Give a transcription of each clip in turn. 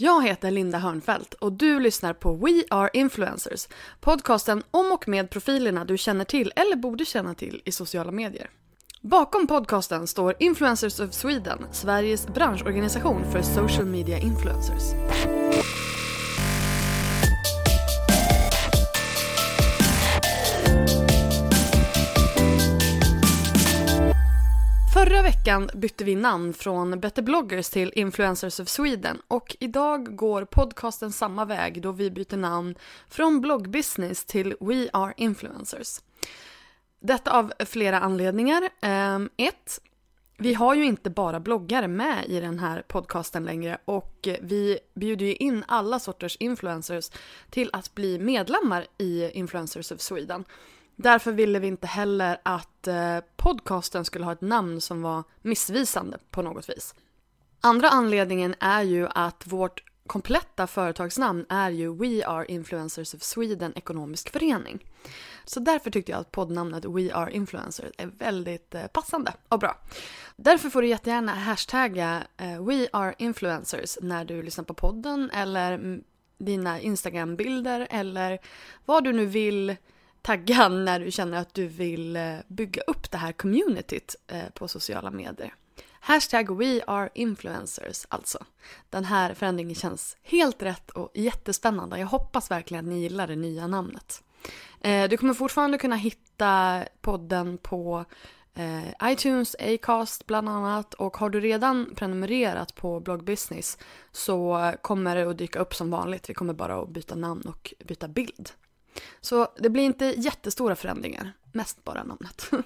Jag heter Linda Hörnfeldt och du lyssnar på We Are Influencers, podcasten om och med profilerna du känner till eller borde känna till i sociala medier. Bakom podcasten står Influencers of Sweden, Sveriges branschorganisation för social media influencers. Förra veckan bytte vi namn från Better bloggers till Influencers of Sweden och idag går podcasten samma väg då vi byter namn från bloggbusiness till We Are Influencers. Detta av flera anledningar. Ehm, ett, vi har ju inte bara bloggare med i den här podcasten längre och vi bjuder ju in alla sorters influencers till att bli medlemmar i Influencers of Sweden. Därför ville vi inte heller att eh, podcasten skulle ha ett namn som var missvisande på något vis. Andra anledningen är ju att vårt kompletta företagsnamn är ju We Are Influencers of Sweden Ekonomisk Förening. Så därför tyckte jag att poddnamnet We Are Influencers är väldigt eh, passande och bra. Därför får du jättegärna hashtagga eh, We Are Influencers när du lyssnar på podden eller dina Instagram-bilder eller vad du nu vill tagga när du känner att du vill eh, bygga upp det här communityt eh, på sociala medier. Hashtag We Are Influencers alltså. Den här förändringen känns helt rätt och jättespännande. Jag hoppas verkligen att ni gillar det nya namnet. Eh, du kommer fortfarande kunna hitta podden på iTunes, Acast bland annat och har du redan prenumererat på Blog Business så kommer det att dyka upp som vanligt. Vi kommer bara att byta namn och byta bild. Så det blir inte jättestora förändringar, mest bara namnet.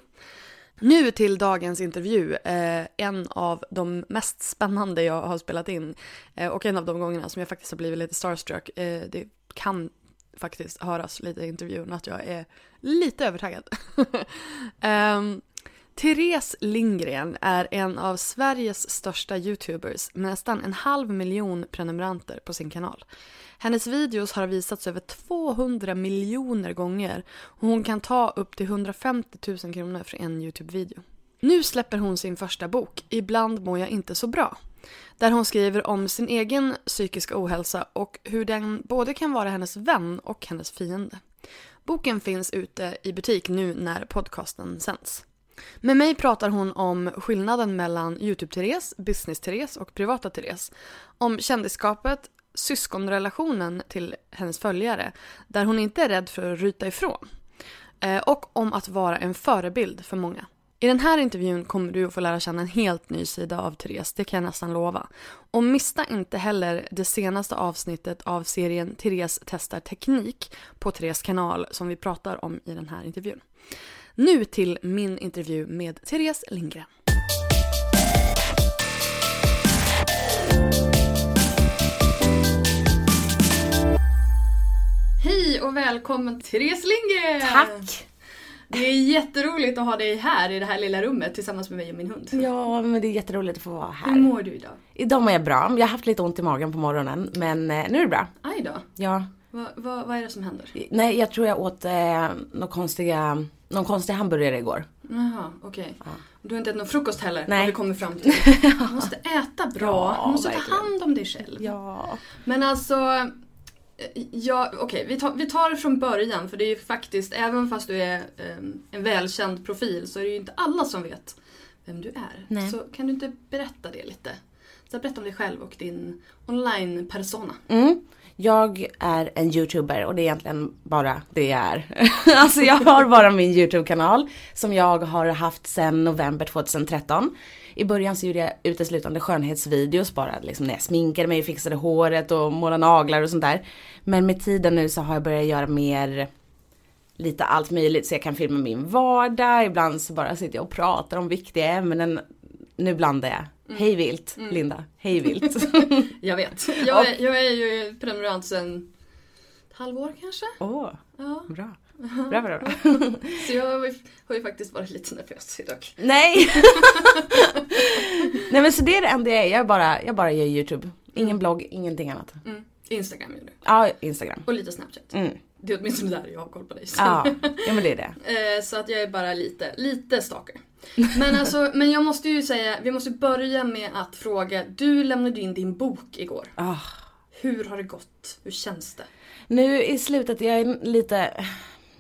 Nu till dagens intervju, eh, en av de mest spännande jag har spelat in eh, och en av de gångerna som jag faktiskt har blivit lite starstruck. Eh, det kan faktiskt höras lite i intervjun att jag är lite övertaggad. um, Therese Lindgren är en av Sveriges största YouTubers med nästan en halv miljon prenumeranter på sin kanal. Hennes videos har visats över 200 miljoner gånger och hon kan ta upp till 150 000 kronor för en YouTube-video. Nu släpper hon sin första bok, Ibland mår jag inte så bra. Där hon skriver om sin egen psykiska ohälsa och hur den både kan vara hennes vän och hennes fiende. Boken finns ute i butik nu när podcasten sänds. Med mig pratar hon om skillnaden mellan YouTube-Therese, Business-Therese och privata-Therese. Om kändisskapet, syskonrelationen till hennes följare där hon inte är rädd för att ryta ifrån. Eh, och om att vara en förebild för många. I den här intervjun kommer du att få lära känna en helt ny sida av Therese, det kan jag nästan lova. Och missa inte heller det senaste avsnittet av serien Therese testar teknik på Therese kanal som vi pratar om i den här intervjun. Nu till min intervju med Therese Lindgren. Hej och välkommen Therese Lindgren! Tack! Det är jätteroligt att ha dig här i det här lilla rummet tillsammans med mig och min hund. Ja, men det är jätteroligt att få vara här. Hur mår du idag? Idag mår jag bra. Jag har haft lite ont i magen på morgonen, men eh, nu är det bra. Aj då. Ja. Va, va, vad är det som händer? Nej, jag tror jag åt eh, någon konstiga, någon konstig hamburgare igår. Jaha, okej. Okay. Du har inte ätit någon frukost heller Nej. har vi kommit fram till. Du måste äta bra. Ja, du måste verkligen. ta hand om dig själv. Ja. Men alltså, eh, ja, okej, vi, tar, vi tar det från början för det är ju faktiskt, även fast du är eh, en välkänd profil så är det ju inte alla som vet vem du är. Nej. Så kan du inte berätta det lite? Så berätta om dig själv och din online-persona. Mm. Jag är en youtuber och det är egentligen bara det jag är. alltså jag har bara min YouTube-kanal som jag har haft sedan november 2013. I början så gjorde jag uteslutande skönhetsvideos bara liksom när jag sminkade mig, fixade håret och målade naglar och sånt där. Men med tiden nu så har jag börjat göra mer lite allt möjligt så jag kan filma min vardag, ibland så bara sitter jag och pratar om viktiga ämnen. Nu blandar jag. Hej vilt, Linda. Hej vilt. Jag vet. Jag är, jag är ju prenumerant sedan ett halvår kanske. Åh, Ja. bra. Bra, bra, bra. Så jag har ju, har ju faktiskt varit lite nervös idag. Nej! Nej men så det är det enda jag är. Jag bara, jag bara gör YouTube. Ingen blogg, ingenting annat. Mm. Instagram gör du. Ja, Instagram. Och lite Snapchat. Mm. Det är åtminstone där jag har koll på dig. Så. Ja, ja men det är det. Eh, Så att jag är bara lite, lite stalker. Men alltså, men jag måste ju säga, vi måste börja med att fråga. Du lämnade in din bok igår. Ah. Hur har det gått? Hur känns det? Nu i slutet, jag är lite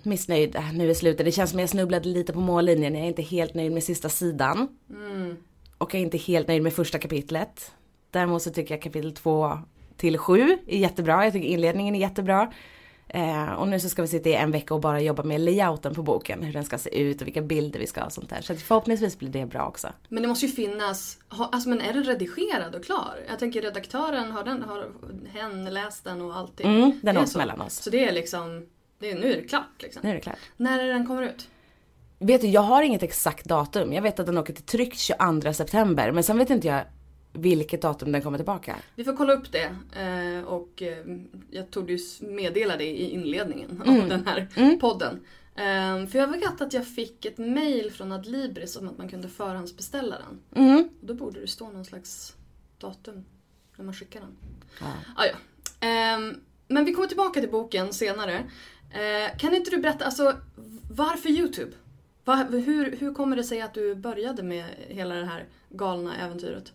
missnöjd nu i slutet. Det känns som jag snubblade lite på mållinjen. Jag är inte helt nöjd med sista sidan. Och jag är inte helt nöjd med första kapitlet. Däremot så tycker jag kapitel två till sju är jättebra. Jag tycker inledningen är jättebra. Eh, och nu så ska vi sitta i en vecka och bara jobba med layouten på boken. Hur den ska se ut och vilka bilder vi ska ha och sånt där. Så förhoppningsvis blir det bra också. Men det måste ju finnas, ha, alltså men är den redigerad och klar? Jag tänker redaktören, har, den, har hen läst den och allting? Mm, den så. mellan oss. Så det är liksom, det är, nu är det klart liksom. Nu är det klart. När är den kommer ut? Vet du, jag har inget exakt datum. Jag vet att den åker till tryck 22 september. Men sen vet inte jag vilket datum den kommer tillbaka. Vi får kolla upp det eh, och eh, jag tog ju meddela det i inledningen Mm. av den här podden. Eh, för jag vet att jag fick ett mail från Adlibris om att man kunde förhandsbeställa den. Mm. Och då borde det stå någon slags datum när man skickar den. Ja. Ah, ja. Ehm, men vi kommer tillbaka till boken senare. Kan inte du berätta, alltså varför YouTube? Hur, hur kommer det sig att du började med hela det här galna äventyret?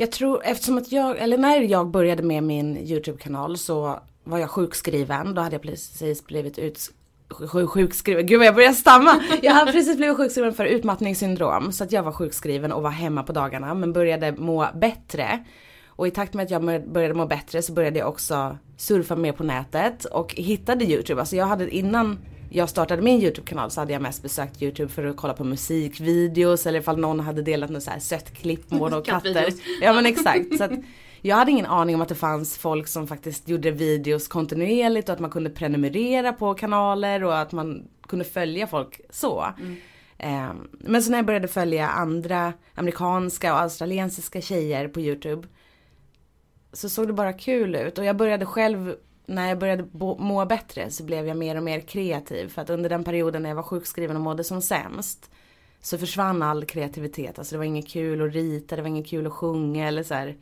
Jag tror, eftersom att jag, eller när jag började med min YouTube-kanal så var jag sjukskriven. Då hade jag precis blivit ut, sjukskriven, gud vad jag börjar stamma! Jag hade precis blivit sjukskriven för utmattningssyndrom. Så att jag var sjukskriven och var hemma på dagarna men började må bättre. Och i takt med att jag började må bättre så började jag också surfa mer på nätet och hittade YouTube. Alltså jag hade innan jag startade min YouTube-kanal så hade jag mest besökt YouTube för att kolla på musikvideos eller ifall någon hade delat något så här sött klipp med och katter. Ja men exakt. Så att jag hade ingen aning om att det fanns folk som faktiskt gjorde videos kontinuerligt och att man kunde prenumerera på kanaler och att man kunde följa folk så. Eh, Men så när jag började följa andra amerikanska och australiensiska tjejer på YouTube så såg det bara kul ut och jag började själv när jag började må bättre så blev jag mer och mer kreativ för att under den perioden när jag var sjukskriven och mådde som sämst så försvann all kreativitet. Alltså det var inget kul att rita, det var inget kul att sjunga eller så här.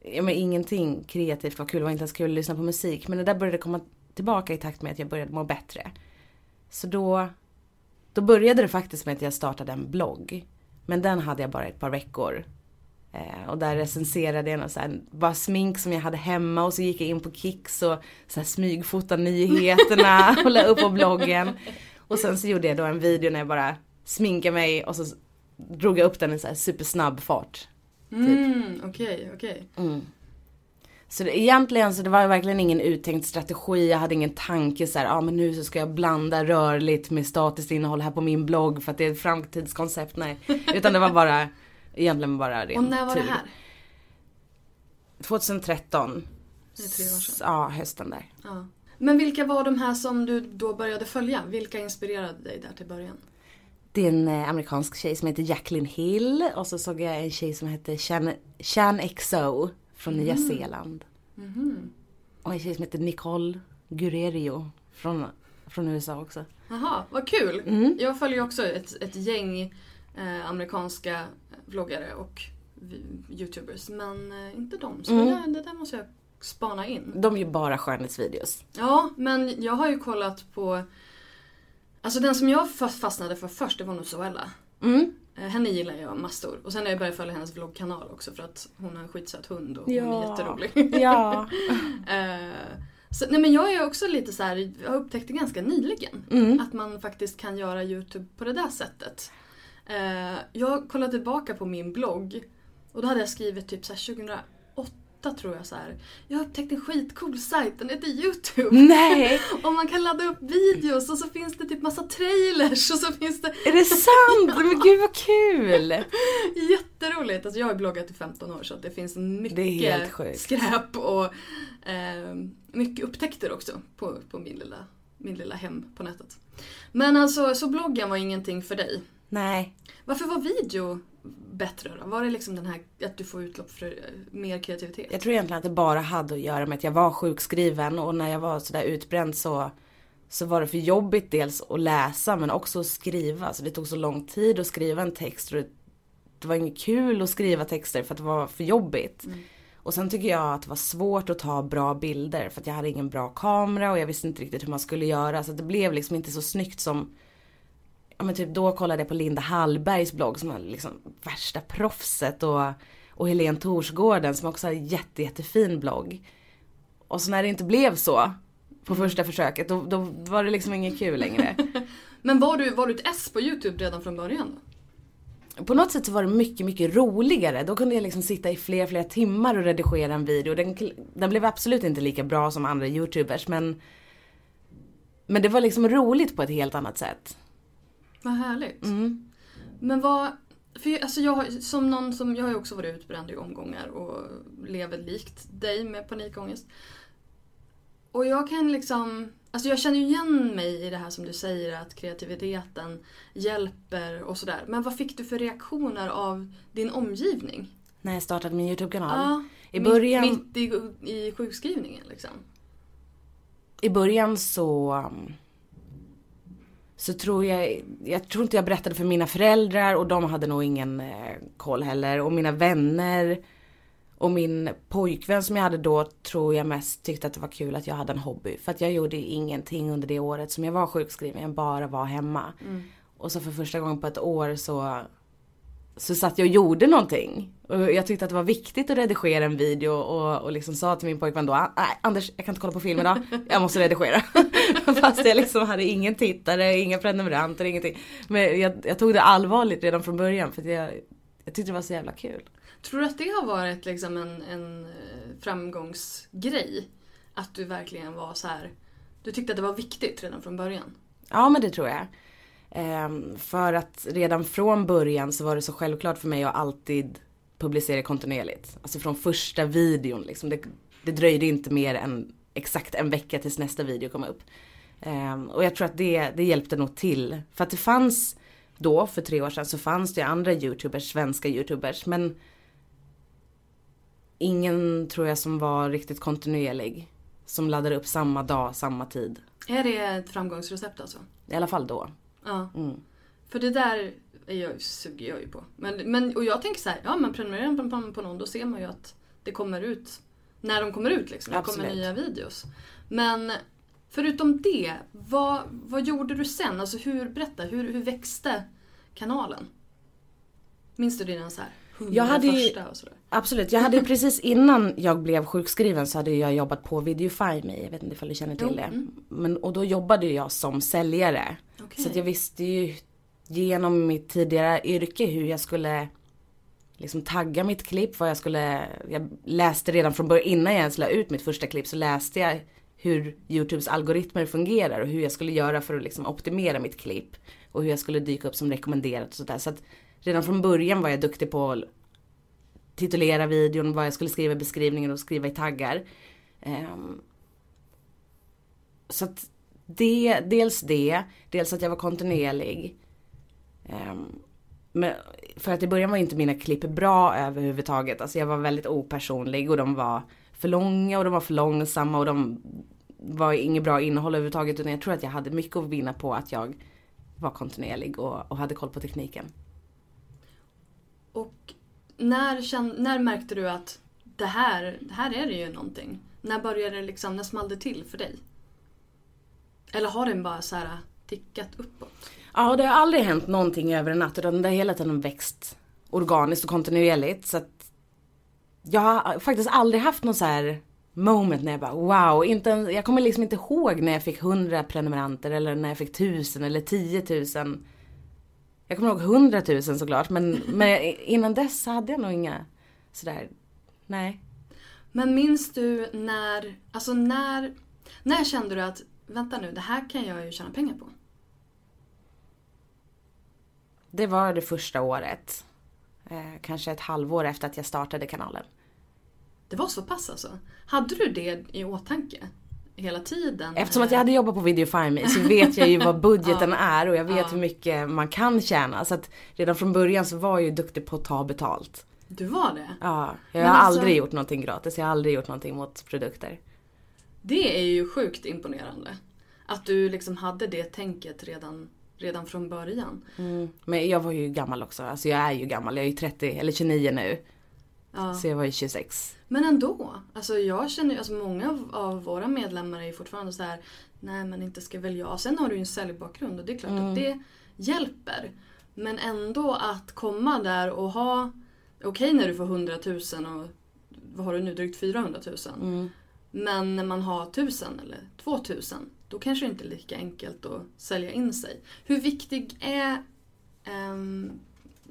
Ja men ingenting kreativt var kul, det var inte ens kul att lyssna på musik. Men det där började komma tillbaka i takt med att jag började må bättre. Så då, då började det faktiskt med att jag startade en blogg. Men den hade jag bara ett par veckor. Eh, och där recenserade jag något så här, bara smink som jag hade hemma och så gick jag in på Kicks och så här smygfotade nyheterna och la upp på bloggen. Och sen så gjorde jag då en video när jag bara sminkade mig och så drog jag upp den i så här supersnabb fart. Mm, okej, okej. Så det, egentligen så det var verkligen ingen uttänkt strategi, jag hade ingen tanke så här, ja ah, men nu så ska jag blanda rörligt med statiskt innehåll här på min blogg för att det är ett framtidskoncept, nej. Utan det var bara, egentligen bara ren Och när var tur. det här? 2013. Det är tre år sedan. Ja, hösten där. Ja. Men vilka var de här som du då började följa? Vilka inspirerade dig där till början? Det är en eh, amerikansk tjej som heter Jacqueline Hill och så såg jag en tjej som heter Chan, Chan XO från Nya Zeeland. Och en tjej som heter Nicole Guerreiro från, från USA också. Jaha, vad kul! Jag följer också ett, ett gäng eh, amerikanska vloggare och youtubers. Men eh, inte de. Så det, där, det där måste jag spana in. De gör bara skönhetsvideos. Ja, men jag har ju kollat på Alltså den som jag fa- fastnade för först det var nog Zoella. Mm. Eh, Henne gillar jag massor. Och sen har jag börjat följa hennes vloggkanal också för att hon har en skitsöt hund och hon är Ja. jätterolig. Ja. Eh, så, nej men jag är också lite så här, jag har upptäckt det ganska nyligen. Mm. Att man faktiskt kan göra YouTube på det där sättet. Eh, jag kollade tillbaka på min blogg och då hade jag skrivit typ så här 2008 tror jag så här. Jag har upptäckt en skitcool sajt, den heter YouTube. Nej, Och man kan ladda upp videos och så finns det typ massa trailers och så finns det är det sant? Men gud vad kul! jätteroligt. Alltså jag har bloggat i 15 år så att det finns Det mycket sjukt. skräp och eh, mycket upptäckter också på, på min, lilla, min lilla hem på nätet. Men alltså, så bloggen var ingenting för dig. Nej. Varför var video bättre då? Var det liksom den här att du får utlopp för eh, mer kreativitet? Jag tror egentligen att det bara hade att göra med att jag var sjukskriven och när jag var sådär utbränd så, så var det för jobbigt dels att läsa men också att skriva. Så det tog så lång tid att skriva en text och det, det var inget kul att skriva texter för att det var för jobbigt. Och sen tycker jag att det var svårt att ta bra bilder för att jag hade ingen bra kamera och jag visste inte riktigt hur man skulle göra så det blev liksom inte så snyggt som Ja men typ då kollade jag på Linda Hallbergs blogg som är liksom värsta proffset och, och Helene Torsgården som också har en jätte, jättefin blogg. Och så när det inte blev så på första försöket då, då var det liksom inget kul längre. Men var du, var du ett S på YouTube redan från början då? på något sätt så var det mycket, mycket roligare. Då kunde jag liksom sitta i flera, flera timmar och redigera en video. Den, den blev absolut inte lika bra som andra youtubers men men det var liksom roligt på ett helt annat sätt. Vad härligt. Mm. Men vad... För jag, alltså jag, som någon som, jag har ju också varit utbränd i omgångar och lever likt dig med panikångest. Och jag kan liksom... Alltså jag känner ju igen mig i det här som du säger att kreativiteten hjälper och sådär. Men vad fick du för reaktioner av din omgivning? När jag startade min YouTube-kanal. Ja, I mitt- början- Mitt, i, i sjukskrivningen liksom. I början så um, så tror jag, jag tror inte jag berättade för mina föräldrar och de hade nog ingen eh, koll heller. Och mina vänner och min pojkvän som jag hade då tror jag mest tyckte att det var kul att jag hade en hobby. För att jag gjorde ingenting under det året som jag var sjukskriven, jag bara var hemma. Och så för första gången på ett år så så satt jag och gjorde någonting. Och jag tyckte att det var viktigt att redigera en video och, och liksom sa till min pojkvän då, nej Anders jag kan inte kolla på film idag, jag måste redigera. Fast jag liksom hade ingen tittare, inga prenumeranter, ingenting. Men jag, jag tog det allvarligt redan från början för jag, jag tyckte det var så jävla kul. Tror du att det har varit liksom en, en eh, framgångsgrej? Att du verkligen var så här. Du tyckte att det var viktigt redan från början? Ja men det tror jag. Ehm, för att redan från början så var det så självklart för mig att alltid publicera kontinuerligt. Alltså från första videon liksom. Det, det dröjde inte mer än exakt en vecka tills nästa video kom upp. Ehm, och jag tror att det, det hjälpte nog till. För att det fanns då, för tre år sedan, så fanns det andra youtubers, svenska youtubers. Men ingen tror jag som var riktigt kontinuerlig. Som laddade upp samma dag, samma tid. Är det ett framgångsrecept alltså? I alla fall då. Ja. Mm. För det där är jag, suger jag ju på. Men, men, och jag tänker så här, ja men prenumererar man på, någon då ser man ju att det kommer ut när de kommer ut liksom. Det kommer nya videos. Men förutom det, vad, vad gjorde du sen? Alltså hur, berätta, hur, hur växte kanalen? Minns du dina så här Jag hade ju-? Absolut, jag hade ju precis innan jag blev sjukskriven så hade jag jobbat på Videofy Me, jag vet inte ifall du känner till Jo, det. mm. Men, och då jobbade jag som säljare. Okej. Så jag visste ju genom mitt tidigare yrke hur jag skulle liksom tagga mitt klipp, vad jag skulle, jag läste redan från början, innan jag ens la ut mitt första klipp så läste jag hur Youtubes algoritmer fungerar och hur jag skulle göra för att liksom optimera mitt klipp. Och hur jag skulle dyka upp som rekommenderat och sådär. Så att redan från början var jag duktig på att titulera videon, vad jag skulle skriva i beskrivningen och skriva i taggar. Um, så att det, dels det, dels att jag var kontinuerlig. Um, men för att i början var inte mina klipp bra överhuvudtaget. Alltså jag var väldigt opersonlig och de var för långa och de var för långsamma och de var inget bra innehåll överhuvudtaget. Utan jag tror att jag hade mycket att vinna på att jag var kontinuerlig och, och hade koll på tekniken. Och när, känn, när märkte du att det här, här är det ju någonting? När började det liksom, när small det till för dig? Eller har den bara så här tickat uppåt? Ja, det har aldrig hänt någonting över en natt utan det har hela tiden växt organiskt och kontinuerligt. Så att jag har faktiskt aldrig haft någon så här moment när jag bara wow, inte, en- jag kommer liksom inte ihåg när jag fick 100 prenumeranter eller när jag fick 1000 eller 10 000. Jag kommer ihåg 100 000 såklart men, men innan dess hade jag nog inga sådär, nej. Men minns du när, alltså när, när kände du att vänta nu, det här kan jag ju tjäna pengar på? Det var det första året. Eh, kanske ett halvår efter att jag startade kanalen. Det var så pass alltså? Hade du det i åtanke? Hela tiden? Eftersom att jag hade jobbat på Videofime så vet jag ju vad budgeten Ja. är och jag vet Ja. hur mycket man kan tjäna. Så att redan från början så var jag ju duktig på att ta betalt. Du var det? Ja, jag Men har alltså- aldrig gjort någonting gratis. Jag har aldrig gjort någonting mot produkter. Det är ju sjukt imponerande. Att du liksom hade det tänket redan, redan från början. Men jag var ju gammal också. Alltså jag är ju gammal. Jag är ju 30 eller 29 nu. Ja. Så jag var ju 26. Men ändå. Alltså jag känner alltså många av, våra medlemmar är ju fortfarande så här. Nej men inte ska väl jag. Sen har du ju en säljbakgrund och det är klart att det hjälper. Men ändå att komma där och ha, okej när du får 100 000 och vad har du nu, drygt 400 000. Men när man har 1000 eller 2000 då kanske det inte är lika enkelt att sälja in sig. Hur viktig är ehm,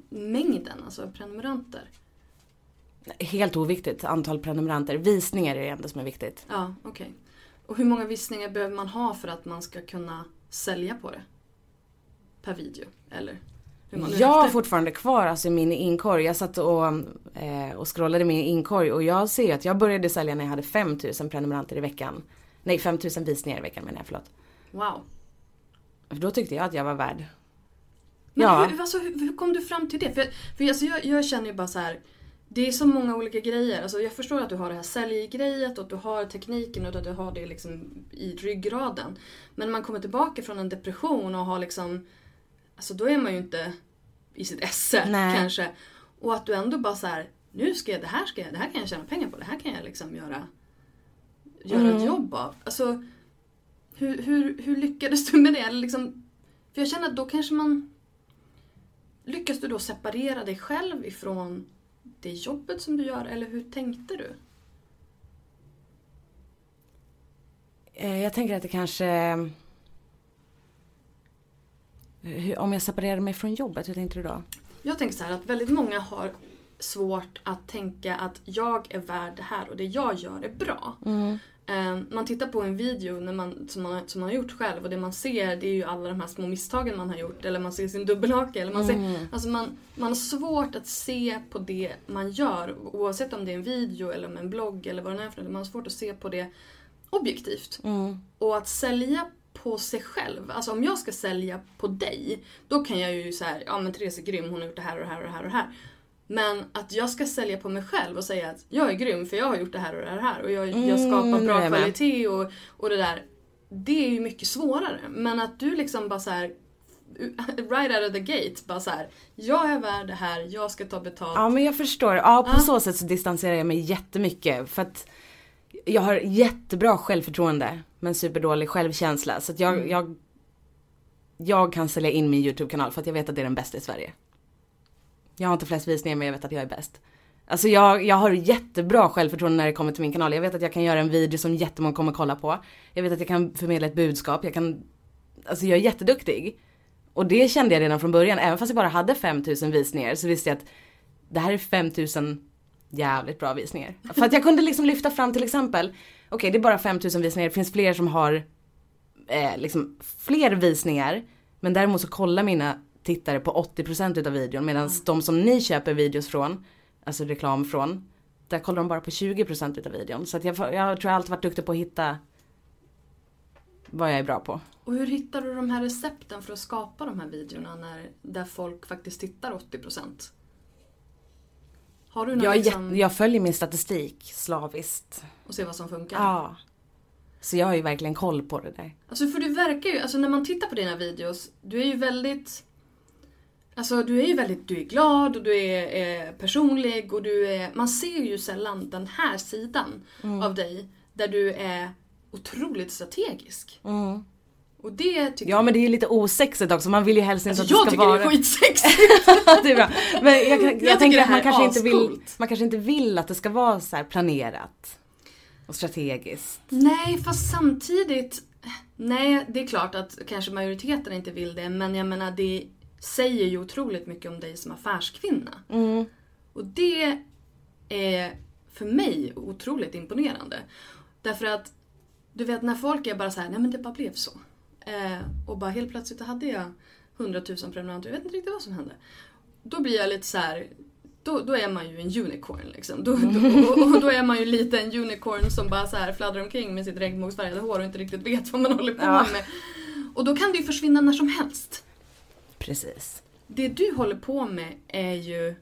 mängden, alltså prenumeranter? Helt oviktigt antal prenumeranter. Visningar är det enda som är viktigt. Ja, okej. Och hur många visningar behöver man ha för att man ska kunna sälja på det? Per video, eller? Jag har fortfarande kvar alltså min inkorg. Jag satt och, eh, och scrollade min inkorg och jag ser att jag började sälja när jag hade 5000 prenumeranter i veckan. Nej 5000 visningar i veckan menar jag, förlåt. Wow. För då tyckte jag att jag var värd. Men Ja. hur, alltså, hur, hur kom du fram till det? För, för alltså, jag, jag känner ju bara så här. Det är så många olika grejer. Alltså, jag förstår att du har det här säljgrejet och att du har tekniken och att du har det liksom i ryggraden. Men när man kommer tillbaka från en depression och har liksom... Alltså då är man ju inte i sitt esse Nej. kanske. Och att du ändå bara så här. Nu ska jag, det här ska jag, det här kan jag tjäna pengar på. Det här kan jag liksom göra, göra ett jobb av. Alltså, hur, hur, hur lyckades du med det? Eller liksom, för jag känner att då kanske man... Lyckas du då separera dig själv ifrån det jobbet som du gör? Eller hur tänkte du? Eh, jag tänker att det kanske... Om jag separerade mig från jobbet, hur tänkte du då? Jag tänker så här att väldigt många har svårt att tänka att jag är värd det här och det jag gör är bra. Eh, Man tittar på en video när man, som, man, som man har gjort själv och det man ser det är ju alla de här små misstagen man har gjort. Eller man ser sin dubbelhake. Eller man, ser, alltså man, man har svårt att se på det man gör oavsett om det är en video eller om en blogg eller vad det är för något. Man har svårt att se på det objektivt. Och att sälja på sig själv. Alltså om jag ska sälja på dig, då kan jag ju säga ja men Therese är grym, hon har gjort det här och det här och det här och det här. Men att jag ska sälja på mig själv och säga att jag är grym för jag har gjort det här och det här och jag, jag Mm, skapar nu är bra jag kvalitet och, och det där. Det är ju mycket svårare. Men att du liksom bara så här right out of the gate, bara så här. Jag är värd det här, jag ska ta betalt. Ja men jag förstår. Ja på Ja. så sätt så distanserar jag mig jättemycket. För att jag har jättebra självförtroende men superdålig självkänsla. Så att jag, jag, jag kan sälja in min YouTube-kanal för att jag vet att det är den bästa i Sverige. Jag har inte flest visningar men jag vet att jag är bäst. Alltså jag, jag har jättebra självförtroende när det kommer till min kanal. Jag vet att jag kan göra en video som jättemånga kommer kolla på. Jag vet att jag kan förmedla ett budskap. Jag kan, alltså jag är jätteduktig. Och det kände jag redan från början. Även fast jag bara hade 5000 visningar så visste jag att det här är 5000 jävligt bra visningar. För att jag kunde liksom lyfta fram till exempel, okej det är bara 5000 visningar, det finns fler som har eh, liksom fler visningar. Men däremot så kollar mina tittare på 80% utav videon medan de som ni köper videos från, alltså reklam från, där kollar de bara på 20% utav videon. Så jag, jag tror jag alltid varit duktig på att hitta vad jag är bra på. Och hur hittar du de här recepten för att skapa de här videorna när, där folk faktiskt tittar 80%? Har du något Jag, liksom, jag följer min statistik slaviskt. och ser vad som funkar? Ja. Så jag har ju verkligen koll på det där. Alltså för du verkar ju, alltså när man tittar på dina videos, du är ju väldigt Alltså du är ju väldigt, du är glad och du är eh, personlig och du är, man ser ju sällan den här sidan av dig där du är otroligt strategisk. Och det tycker Ja men det är ju lite osexigt också, man vill ju helst inte alltså, att det jag ska tycker vara... det är skitsexigt. det är bra. Men jag, jag, jag, tycker tänker att man kanske, är inte vill, man kanske inte vill att det ska vara så här planerat. Och strategiskt. Nej, fast samtidigt. Nej, det är klart att kanske majoriteten inte vill det. Men jag menar, det säger ju otroligt mycket om dig som affärskvinna. Och det är för mig otroligt imponerande. Därför att, du vet när folk är bara så här, nej men det bara blev så. Eh, och bara helt plötsligt hade jag 100 000 prenumeranter, jag vet inte riktigt vad som hände. Då blir jag lite så här. Då, då är man ju en unicorn liksom. Då, då, och, och då är man ju lite en unicorn som bara så här fladdrar omkring med sitt regnbågsfärgade hår och inte riktigt vet vad man håller på Ja. med. Och då kan det ju försvinna när som helst. Precis. Det du håller på med är ju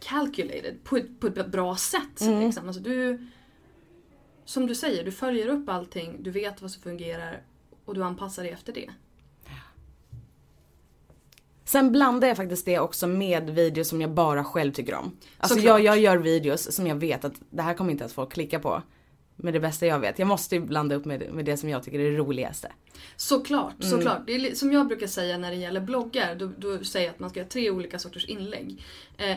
calculated på ett, på ett bra sätt. Mm. Liksom. Alltså du, som du säger, du följer upp allting, du vet vad som fungerar och du anpassar dig efter det. Sen blandar jag faktiskt det också med videos som jag bara själv tycker om. Alltså Såklart. jag, jag gör videos som jag vet att det här kommer inte ens folk klicka på. Med det bästa jag vet. Jag måste ju blanda upp med, med det som jag tycker är det roligaste. Såklart, Mm. såklart. Det är som jag brukar säga när det gäller bloggar, då, då säger jag att man ska göra tre olika sorters inlägg. Eh,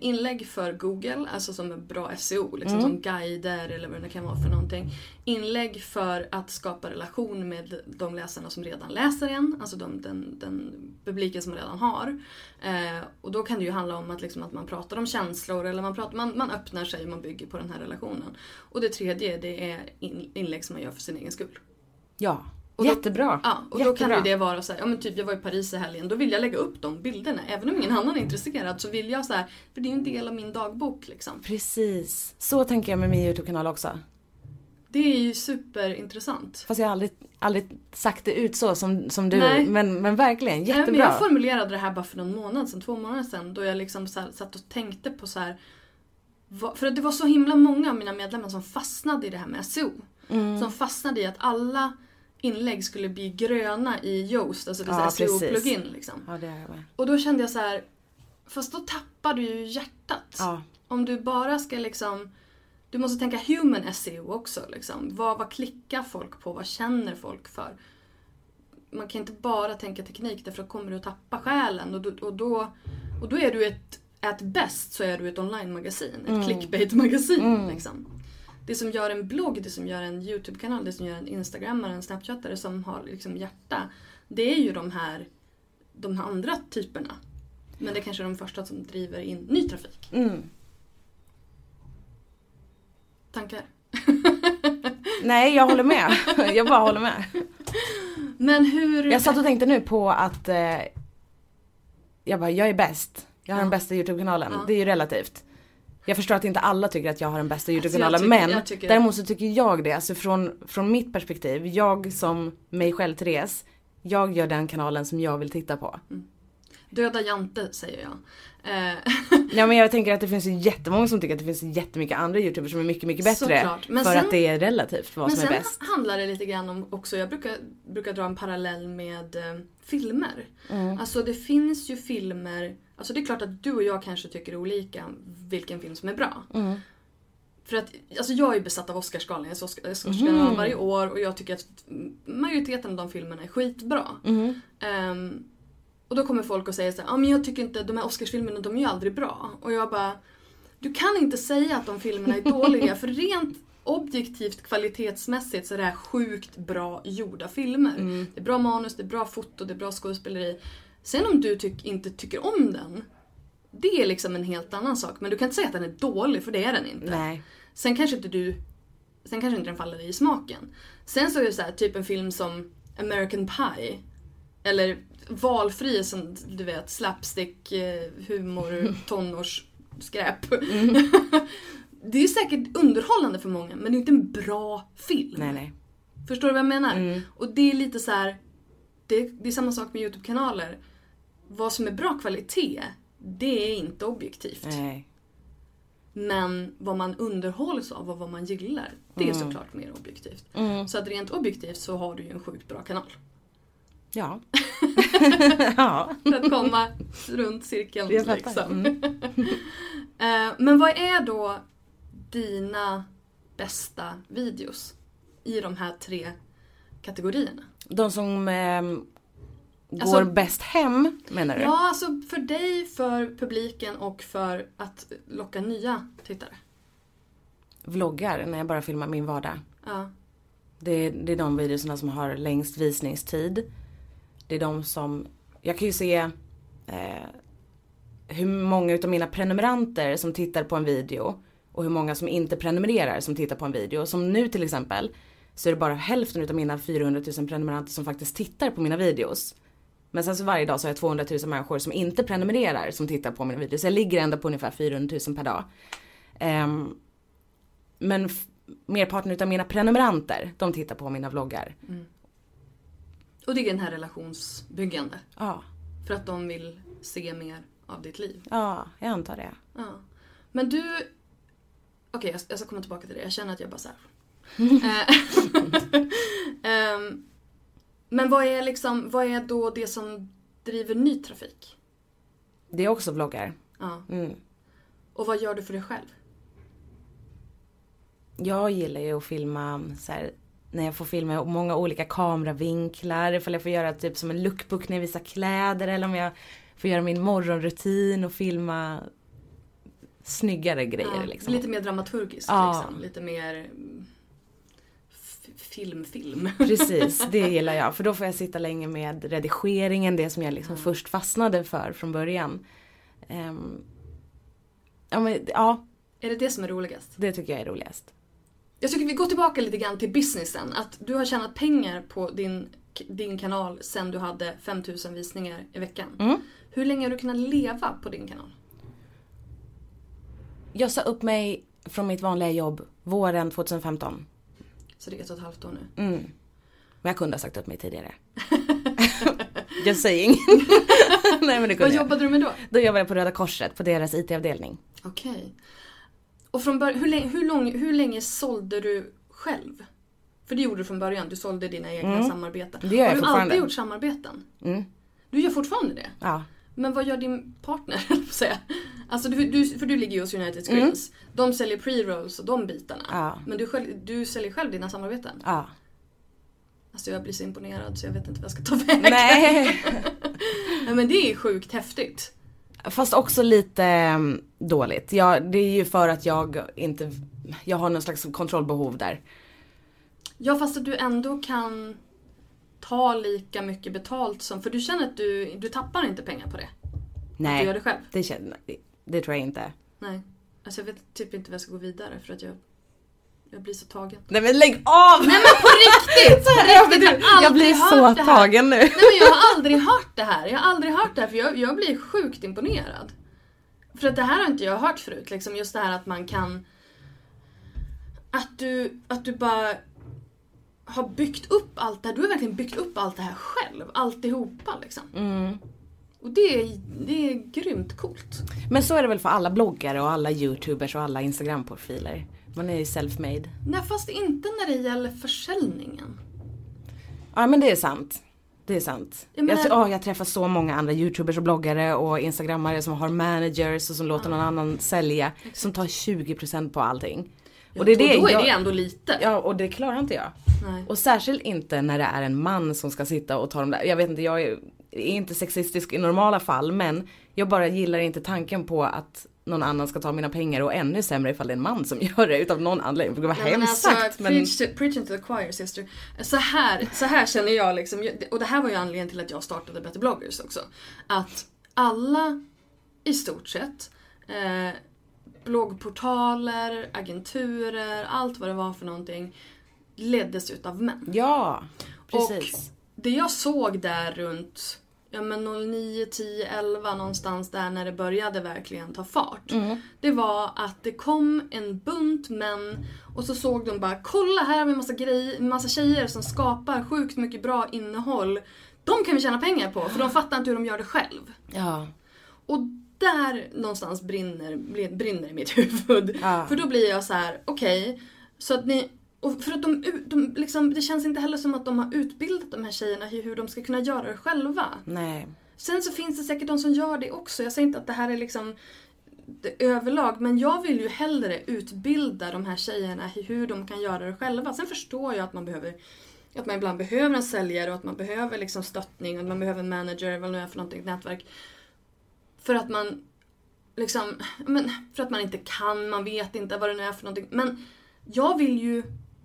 inlägg för Google, alltså som är bra SEO, liksom Mm. som guider eller vad det kan vara för någonting. Inlägg för att skapa relation med de läsarna som redan läser en, alltså de, den, den publiken som redan har. Eh, och då kan det ju handla om att, liksom, att man pratar om känslor eller man, pratar, man, man öppnar sig och man bygger på den här relationen. Och det tredje, det är in, inlägg som man gör för sin egen skull. Ja. Och då- Jättebra. Ja, och då Jättebra. kan ju det vara så här, ja men typ jag var i Paris i helgen, då vill jag lägga upp de bilderna. Även om ingen annan är intresserad så vill jag så här, för det är ju en del av min dagbok liksom. Precis. Så tänker jag med min YouTube-kanal också. Det är ju superintressant. Fast jag har aldrig, aldrig sagt det ut så som, som du. Nej. Men, men verkligen, Nej, men jättebra. jag formulerade det här bara för någon månad sedan, två månader sedan, då jag liksom så här, satt och tänkte på så här. vad- För att det var så himla många av mina medlemmar som fastnade i det här med SEO. Mm. Som fastnade i att alla inlägg skulle bli gröna i Yoast, alltså det Ja. SEO-plugin liksom. Ja, det är med. Och då kände jag så här, fast då tappar du ju hjärtat. Ja. Om du bara ska liksom, du måste tänka human SEO också. Liksom. Vad, vad klickar folk på? Vad känner folk för? Man kan inte bara tänka teknik därför då kommer du att tappa själen. Och då, och då, och då är du ett, at best så är du ett online-magasin. Ett clickbait-magasin. Liksom. Det som gör en blogg, det som gör en YouTube-kanal, det som gör en Instagrammare, en Snapchattare som har liksom hjärta. Det är ju de här, de här andra typerna. Men det är kanske är de första som driver in ny trafik. Mm. Tankar? Nej, jag håller med. jag bara håller med. Men hur... Jag satt och tänkte nu på att eh, jag bara, jag är bäst. Jag har den bästa YouTube-kanalen. Det är ju relativt. Jag förstår att inte alla tycker att jag har den bästa YouTube-kanalen Alltså, men jag tycker- däremot så tycker jag det. Alltså från, från mitt perspektiv, jag som mig själv Therese, jag gör den kanalen som jag vill titta på. Döda Jante, säger jag. Eh, Ja men jag tänker att det finns jättemånga som tycker att det finns jättemycket andra YouTubers som är mycket mycket bättre. Men för sen- att det är relativt vad Men som är sen bäst. handlar det lite grann om också, jag brukar, brukar dra en parallell med eh, filmer. Mm. Alltså det finns ju filmer, alltså det är klart att du och jag kanske tycker olika vilken film som är bra. Mm. För att, alltså jag är besatt av Oscarsgalan, jag ser Oscar- Oscarsgalan varje år och jag tycker att majoriteten av de filmerna är skitbra. Ehm, och då kommer folk och säger såhär, ja men jag tycker inte, de här Oscarsfilmerna de är ju aldrig bra. Och jag bara, du kan inte säga att de filmerna är dåliga för rent objektivt kvalitetsmässigt så är det här sjukt bra gjorda filmer. Det är bra manus, det är bra foto, det är bra skådespeleri. Sen om du tyck, inte tycker om den, det är liksom en helt annan sak. Men du kan inte säga att den är dålig, för det är den inte. Nej. Sen kanske inte du Sen kanske inte den faller i smaken. Sen så är det så här, typ en film som American Pie. Eller valfri som du vet slapstick, eh, humor, tonårsskräp. det är säkert underhållande för många men det är inte en bra film. Nej nej. Förstår du vad jag menar? Mm. Och det är lite så här. Det, det är samma sak med YouTube-kanaler. Vad som är bra kvalitet, det är inte objektivt. Nej. Men vad man underhålls av och vad man gillar, det Mm. är såklart mer objektivt. Så att rent objektivt så har du ju en sjukt bra kanal. Ja. ja. För att komma runt cirkeln fattar. Mm. liksom. Eh, Men vad är då dina bästa videos i de här tre kategorierna? De som eh, går Alltså- bäst hem menar du? Ja, alltså för dig, för publiken och för att locka nya tittare. Vloggar när jag bara filmar min vardag. Ja. Det, det är de videorna som har längst visningstid. Det är de som, jag kan ju se eh, hur många utav mina prenumeranter som tittar på en video och hur många som inte prenumererar som tittar på en video. Som nu till exempel så är det bara hälften utav mina 400 000 prenumeranter som faktiskt tittar på mina videos. Men sen så varje dag så har jag 200 000 människor som inte prenumererar som tittar på mina videos. Så jag ligger ändå på ungefär 400 000 per dag. Ehm, men merparten utav mina prenumeranter, de tittar på mina vloggar. Och det är den här relationsbyggande. Ja, För att de vill se mer av ditt liv. ja, jag antar det. Ja. Men du... Okej, jag, jag ska komma tillbaka till det. Jag känner att jag bara såhär... um, men vad är liksom, vad är då det som driver ny trafik? Det är också vloggar. Ja. Mm. Och vad gör du för dig själv? Jag gillar ju att filma så här, när jag får filma många olika kameravinklar. Ifall jag får göra typ som en lookbook när jag visar kläder eller om jag får göra min morgonrutin och filma snyggare grejer Ja, liksom. Lite mer dramaturgiskt Ja. liksom. Lite mer mm, f- film-film. Precis, det gillar jag. För då får jag sitta länge med redigeringen, det som jag liksom först fastnade för från början. Ehm, ja, men, ja, är det det som är roligast? det tycker jag är roligast. Jag tycker vi går tillbaka lite grann till businessen. Att du har tjänat pengar på din, din kanal sen du hade 5000 visningar i veckan. Mm. Hur länge har du kunnat leva på din kanal? Jag sa upp mig från mitt vanliga jobb våren 2015. Så det är ett och ett halvt år nu. Mm. Men jag kunde ha sagt upp mig tidigare. Just saying. Nej men det kunde Vad jag. jobbade du med då? Då jobbade jag på Röda Korset på deras IT-avdelning. Okej. Och från början, hur, länge, hur, lång, hur länge sålde du själv? För det gjorde du från början, du sålde dina egna samarbeten. Mm. Det gör jag har du alltid gjort samarbeten? Mm. Du gör fortfarande det? Ja. Men vad gör din partner, säga? Alltså du, du, för du ligger ju hos United Mm. Screens. De säljer pre-rolls och de bitarna. Ja. Men du, själv, du säljer själv dina samarbeten. Ja. Alltså jag blir så imponerad så jag vet inte vad jag ska ta vägen. Nej. Nej men det är sjukt häftigt. Fast också lite mm, dåligt. Ja, det är ju för att jag inte, jag har någon slags kontrollbehov där. Ja fast att du ändå kan ta lika mycket betalt som... För du känner att du, du tappar inte pengar på det. Nej. Du gör det själv. Det, känner, det, tror jag inte. Nej. Alltså jag vet typ inte vad jag ska gå vidare för att jag... Jag blir så tagen. Nej men lägg av! Nej men på riktigt! På riktigt! Jag har jag blir så tagen nu. Nej men jag har aldrig hört det här. Jag har aldrig hört det här för jag, jag blir sjukt imponerad. För att det här har inte jag hört förut. Liksom just det här att man kan... Att du, att du bara har byggt upp allt det här. Du har verkligen byggt upp allt det här själv. Alltihopa liksom. Mm. Och det är, det är grymt coolt. Men så är det väl för alla bloggare och alla youtubers och alla instagramprofiler. Man är ju self-made. Nej fast inte när det gäller försäljningen. Ja men det är sant. Det är sant. Ja, men- jag, åh, jag träffar så många andra youtubers och bloggare och instagrammare som har managers och som låter någon annan sälja. Som tar 20% på allting. och det är det, då är jag- det ändå lite. Ja och det klarar inte jag. Nej. Och särskilt inte när det är en man som ska sitta och ta de där. Jag vet inte, jag är, är inte sexistisk i normala fall men jag bara gillar inte tanken på att någon annan ska ta mina pengar och ännu sämre ifall det är en man som gör det utav någon anledning. För det var Ja, men hemskt alltså, sagt men... preach, to, preaching to the choir sister. Så här, så här känner jag liksom, och det här var ju anledningen till att jag startade Better bloggers också. Att alla i stort sett, eh, bloggportaler, agenturer, allt vad det var för någonting, leddes utav män. Ja, precis. Och det jag såg där runt ja, men 09, 10, 11 någonstans där när det började verkligen ta fart. Det var att det kom en bunt män och så såg de bara kolla här har vi massa, grejer, massa tjejer som skapar sjukt mycket bra innehåll. De kan vi tjäna pengar på för de fattar inte hur de gör det själv. Ja. Och där någonstans brinner, brin- brinner i mitt huvud. Ja. För då blir jag så här: okej, så att ni... Och för att de, de liksom, det känns inte heller som att de har utbildat de här tjejerna i hur de ska kunna göra det själva. Nej. Sen så finns det säkert de som gör det också. Jag säger inte att det här är liksom det överlag, men jag vill ju hellre utbilda de här tjejerna i hur de kan göra det själva. Sen förstår jag att man behöver att man ibland behöver en säljare och att man behöver liksom stöttning och att man behöver en manager, vad det nu är för någonting, ett nätverk. För att man liksom, men, för att man inte kan, man vet inte vad det nu är för någonting. Men jag vill ju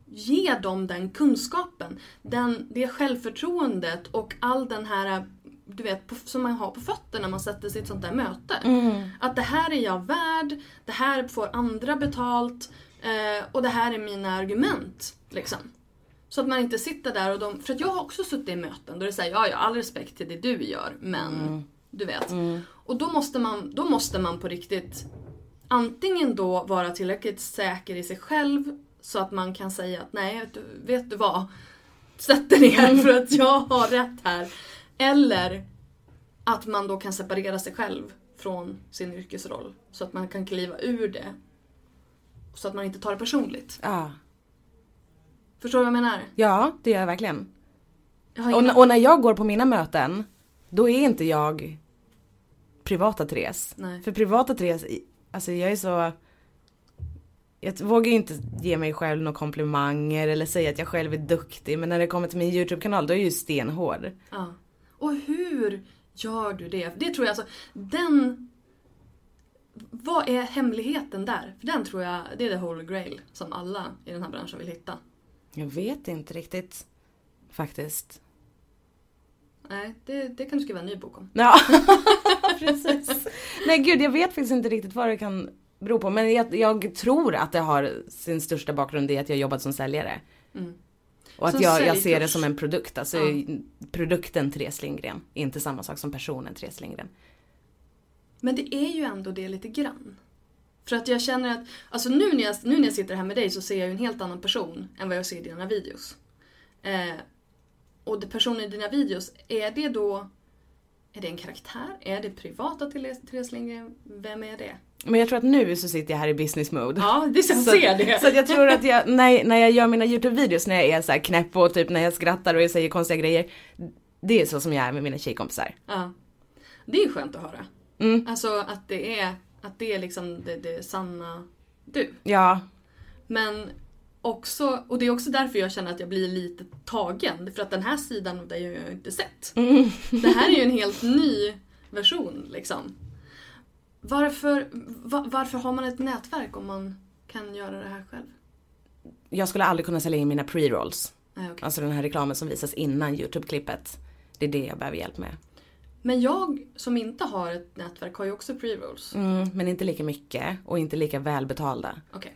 ge dem den kunskapen, den, det självförtroendet och all den här du vet, som man har på fötterna när man sätter sig i ett sånt där möte. Mm. Att det här är jag värd, det här får andra betalt eh, och det här är mina argument. Liksom. Så att man inte sitter där och de... För att jag har också suttit i möten då det säger ja, ja, all respekt till det du gör, men du vet. Och då måste, man, då måste man på riktigt antingen då vara tillräckligt säker i sig själv så att man kan säga att nej, vet du vad? Sätt dig ner för att jag har rätt här. Eller att man då kan separera sig själv från sin yrkesroll. Så att man kan kliva ur det. Så att man inte tar det personligt. Ja. Förstår du vad jag menar? ja, det gör jag verkligen. Jag Och, och när jag går på mina möten, då är inte jag privata Therese. Nej. För privata Therese, alltså jag är så... Jag vågar inte ge mig själv några komplimanger eller säga att jag själv är duktig. Men när det kommer till min YouTube-kanal, då är jag ju stenhård. Ja. Och hur gör du det? Det tror jag alltså, den... Vad är hemligheten där? För den tror jag, det är the holy grail som alla i den här branschen vill hitta. Jag vet inte riktigt. Faktiskt. Nej, det, det kan du skriva en ny bok om. Ja, precis. Nej gud, jag vet faktiskt inte riktigt vad det kan bero på. Men jag, jag tror att det har sin största bakgrund i att jag jobbat som säljare. Och att Som jag, jag ser det som en produkt. Alltså Ja. produkten Therese Lindgren. Inte samma sak som personen Therese Lindgren. Men det är ju ändå det lite grann. För att jag känner att, alltså nu när jag, nu när jag sitter här med dig så ser jag ju en helt annan person än vad jag ser i dina videos. Eh, och personen i dina videos, är det då, är det en karaktär? Är det privata Therese Therese Lindgren? Vem är det? Men jag tror att nu så sitter jag här i business mode. Ja, så jag Så, ser det. så jag tror att jag, när, när jag gör mina YouTube-videos när jag är så här knäpp och typ när jag skrattar och jag säger konstiga grejer. Det är så som jag är med mina tjejkompisar. Ja. Det är skönt att höra. Mm. Alltså att det är, att det är liksom det, det sanna du. Ja, Men också, och det är också därför jag känner att jag blir lite tagen. För att den här sidan av dig har jag inte sett. Det här är ju en helt ny version liksom. Varför, va, varför har man ett nätverk om man kan göra det här själv? jag skulle aldrig kunna sälja in mina pre-rolls. Nej, okej. Alltså den här reklamen som visas innan YouTube-klippet. Det är det jag behöver hjälp med. Men jag som inte har ett nätverk har ju också pre-rolls. Mm, men inte lika mycket och inte lika välbetalda. Okej.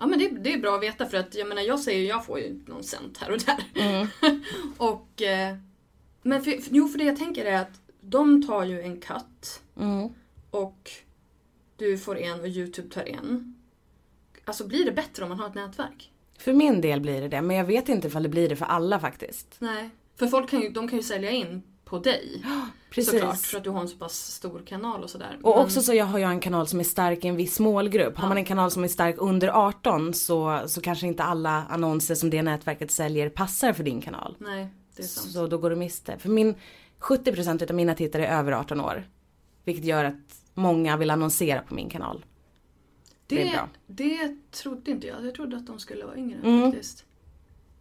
Ja men det, det är bra att veta för att jag menar jag säger jag får ju någon cent här och där. och eh, Men för, för, jo för det jag tänker är att de tar ju en cut Mm. och du får en och Youtube tar en. Alltså blir det bättre om man har ett nätverk? För min del blir det det, men jag vet inte ifall det blir det för alla faktiskt. Nej. För folk kan ju, de kan ju sälja in på dig. Precis. Såklart, för att du har en så pass stor kanal och sådär. Och Men- också så jag har jag en kanal som är stark i en viss målgrupp. Har man en kanal som är stark under 18 så, så kanske inte alla annonser som det nätverket säljer passar för din kanal. Nej, det är sant. Så då går du miste. För min 70% av mina tittare är över 18 år. Vilket gör att många vill annonsera på min kanal. det är bra. det trodde inte jag. Jag trodde att de skulle vara yngre Mm. faktiskt.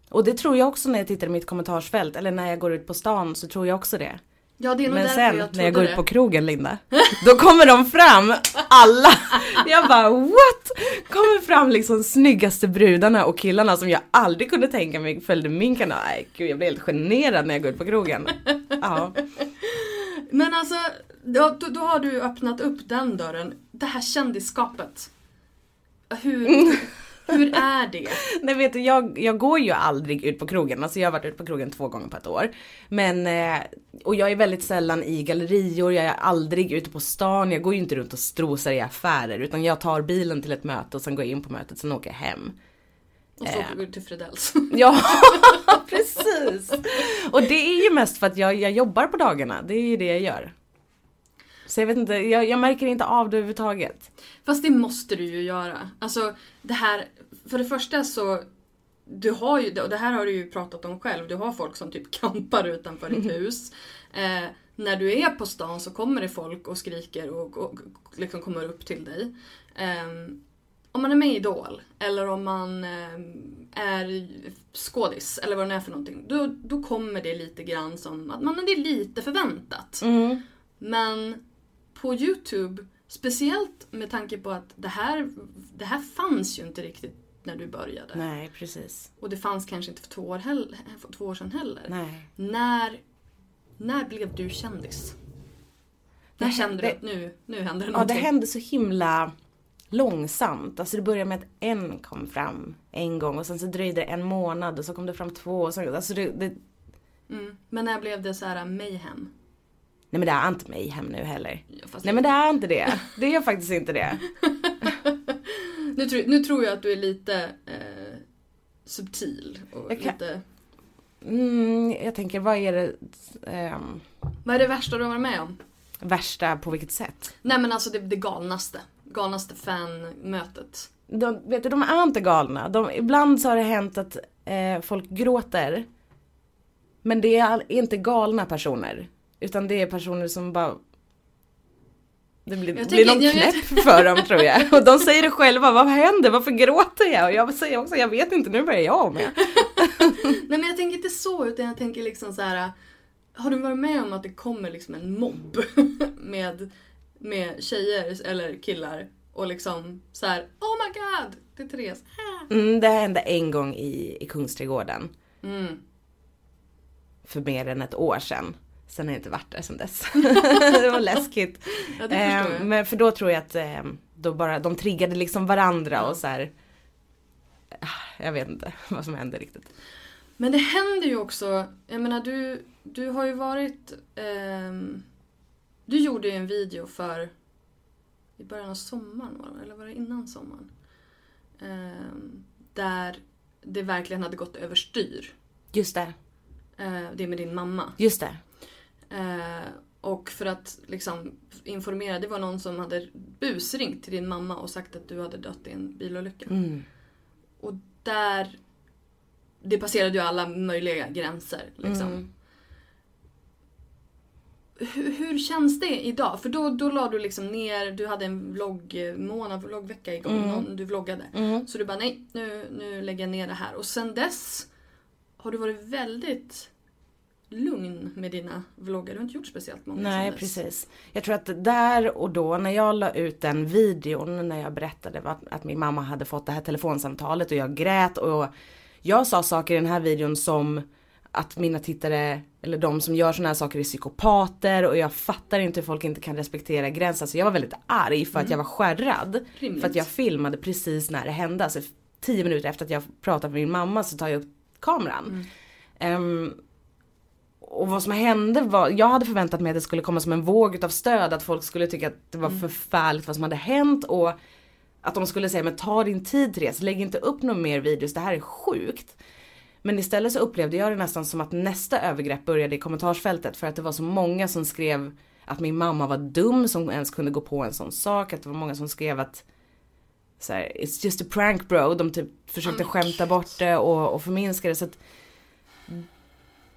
Och det tror jag också när jag tittar i mitt kommentarsfält. Eller när jag går ut på stan så tror jag också det. Ja, det är nog Men sen jag när jag går ut på det. krogen Linda. Då kommer de fram, alla. Jag bara what? Kommer fram liksom snyggaste brudarna och killarna som jag aldrig kunde tänka mig följde min kanal. Nej gud jag blir helt generad när jag går ut på krogen. Ja. Men alltså, då, då, då har du öppnat upp den dörren. Det här kändisskapet. Hur, hur är det? Nej vet du, jag, jag går ju aldrig ut på krogen. Alltså jag har varit ute på krogen två gånger på ett år. Men, eh, och jag är väldigt sällan i gallerior, jag är aldrig ute på stan. Jag går ju inte runt och strosar i affärer. Utan jag tar bilen till ett möte och sen går jag in på mötet, sen åker jag hem. Och så åker du till Fredells. Ja, precis. Och det är ju mest för att jag, jag jobbar på dagarna. Det är ju det jag gör. Så jag vet inte, jag, jag märker inte av det överhuvudtaget. Fast det måste du ju göra. Alltså det här, för det första så du har ju, och det här har du ju pratat om själv, du har folk som typ kampar utanför ditt hus. Eh, när du är på stan så kommer det folk och skriker och, och, liksom kommer upp till dig. Ehm, om man är med i Idol eller om man eh, är skådis eller vad det är för någonting. Då, då kommer det lite grann som att man, det är lite förväntat. Mm. Men på Youtube, speciellt med tanke på att det här, det här fanns ju inte riktigt när du började. Nej, precis. Och det fanns kanske inte för två år, heller, för två år sedan heller. Nej. När, när blev du kändis? När Det- kände du att nu, nu händer det Ja, det någonting? hände så himla långsamt. Alltså det började med att en kom fram en gång och sen så dröjde det en månad och så kom det fram två. Och så, alltså det, det, Mm. Men när blev det så här mayhem? nej men det är inte mig hem nu heller. Nej men det är inte det. Det är faktiskt inte det. nu, tror, nu tror jag att du är lite eh, subtil. Och Jag kan- lite... Mm, jag tänker vad är det ehm, Vad är det värsta du har varit med om? värsta på vilket sätt? Nej men alltså det, det galnaste. Galnaste fanmötet. De, vet du, de är inte galna. De, ibland så har det hänt att eh, folk gråter. Men det är inte galna personer. Utan det är personer som bara... Det blir, Jag blir någon jag knäpp för dem tror jag. Och de säger det själva, vad händer? Varför gråter jag? Och jag säger också, jag vet inte, nu börjar jag med. Nej men jag tänker inte så utan jag tänker liksom så här. Har du varit med om att det kommer liksom en mobb med, med tjejer eller killar och liksom så här. Oh my god! Det är Therese. Ah. Mm, det hände en gång i, i Kungsträdgården. Mm. För mer än ett år sedan. Sen har jag inte varit där sedan dess. det var läskigt. Ja det Eh, men för då tror jag att eh, då bara, de triggade liksom varandra och så här. ah, Jag vet inte vad som hände riktigt. Men det händer ju också, jag menar du, du har ju varit... ehm, du gjorde ju en video för i början av sommaren, var det, eller var det innan sommaren? Ehm, där det verkligen hade gått överstyr. Just det, Eh, det med din mamma. just det. Eh, och för att liksom informera, det var någon som hade busringt till din mamma och sagt att du hade dött i en bilolycka. Mm. Och där... Det passerade ju alla möjliga gränser. Liksom. Mm. Hur, hur känns det idag? För då, då la du liksom ner, du hade en vloggmånad, vloggvecka igång, Mm. någon, du vloggade. Mm. Så du bara nej, nu, nu lägger jag ner det här. Och sen dess har du varit väldigt lugn med dina vloggar. Du har inte gjort speciellt många Nej precis. Jag tror att där och då när jag la ut den videon när jag berättade att, att min mamma hade fått det här telefonsamtalet och jag grät och jag sa saker i den här videon som att mina tittare eller de som gör såna här saker är psykopater och jag fattar inte hur folk inte kan respektera gränser. Så jag var väldigt arg för att jag var skärrad. Rimligt. För att jag filmade precis när det hände. Alltså tio minuter efter att jag pratade med min mamma så tar jag upp kameran. Ehm, och vad som hände var, jag hade förväntat mig att det skulle komma som en våg av stöd, att folk skulle tycka att det var förfärligt vad som hade hänt och att de skulle säga men ta din tid Therese, lägg inte upp några mer videos, det här är sjukt. Men istället så upplevde jag det nästan som att nästa övergrepp började i kommentarsfältet för att det var så många som skrev att min mamma var dum som ens kunde gå på en sån sak, att det var många som skrev att så här, it's just a prank bro, de typ försökte skämta bort det och, och förminska det. Så att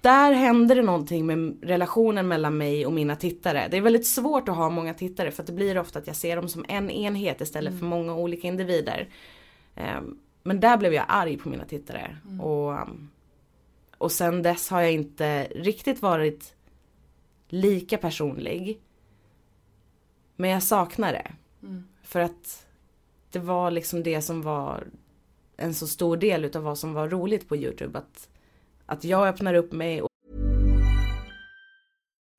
där händer det någonting med relationen mellan mig och mina tittare. Det är väldigt svårt att ha många tittare för att det blir ofta att jag ser dem som en enhet istället för många olika individer. Ehm, Men där blev jag arg på mina tittare. Och, um, och sen dess har jag inte riktigt varit lika personlig. Men jag saknar det. För att det var liksom det som var en så stor del utav vad som var roligt på Youtube. Att, att jag öppnar upp mig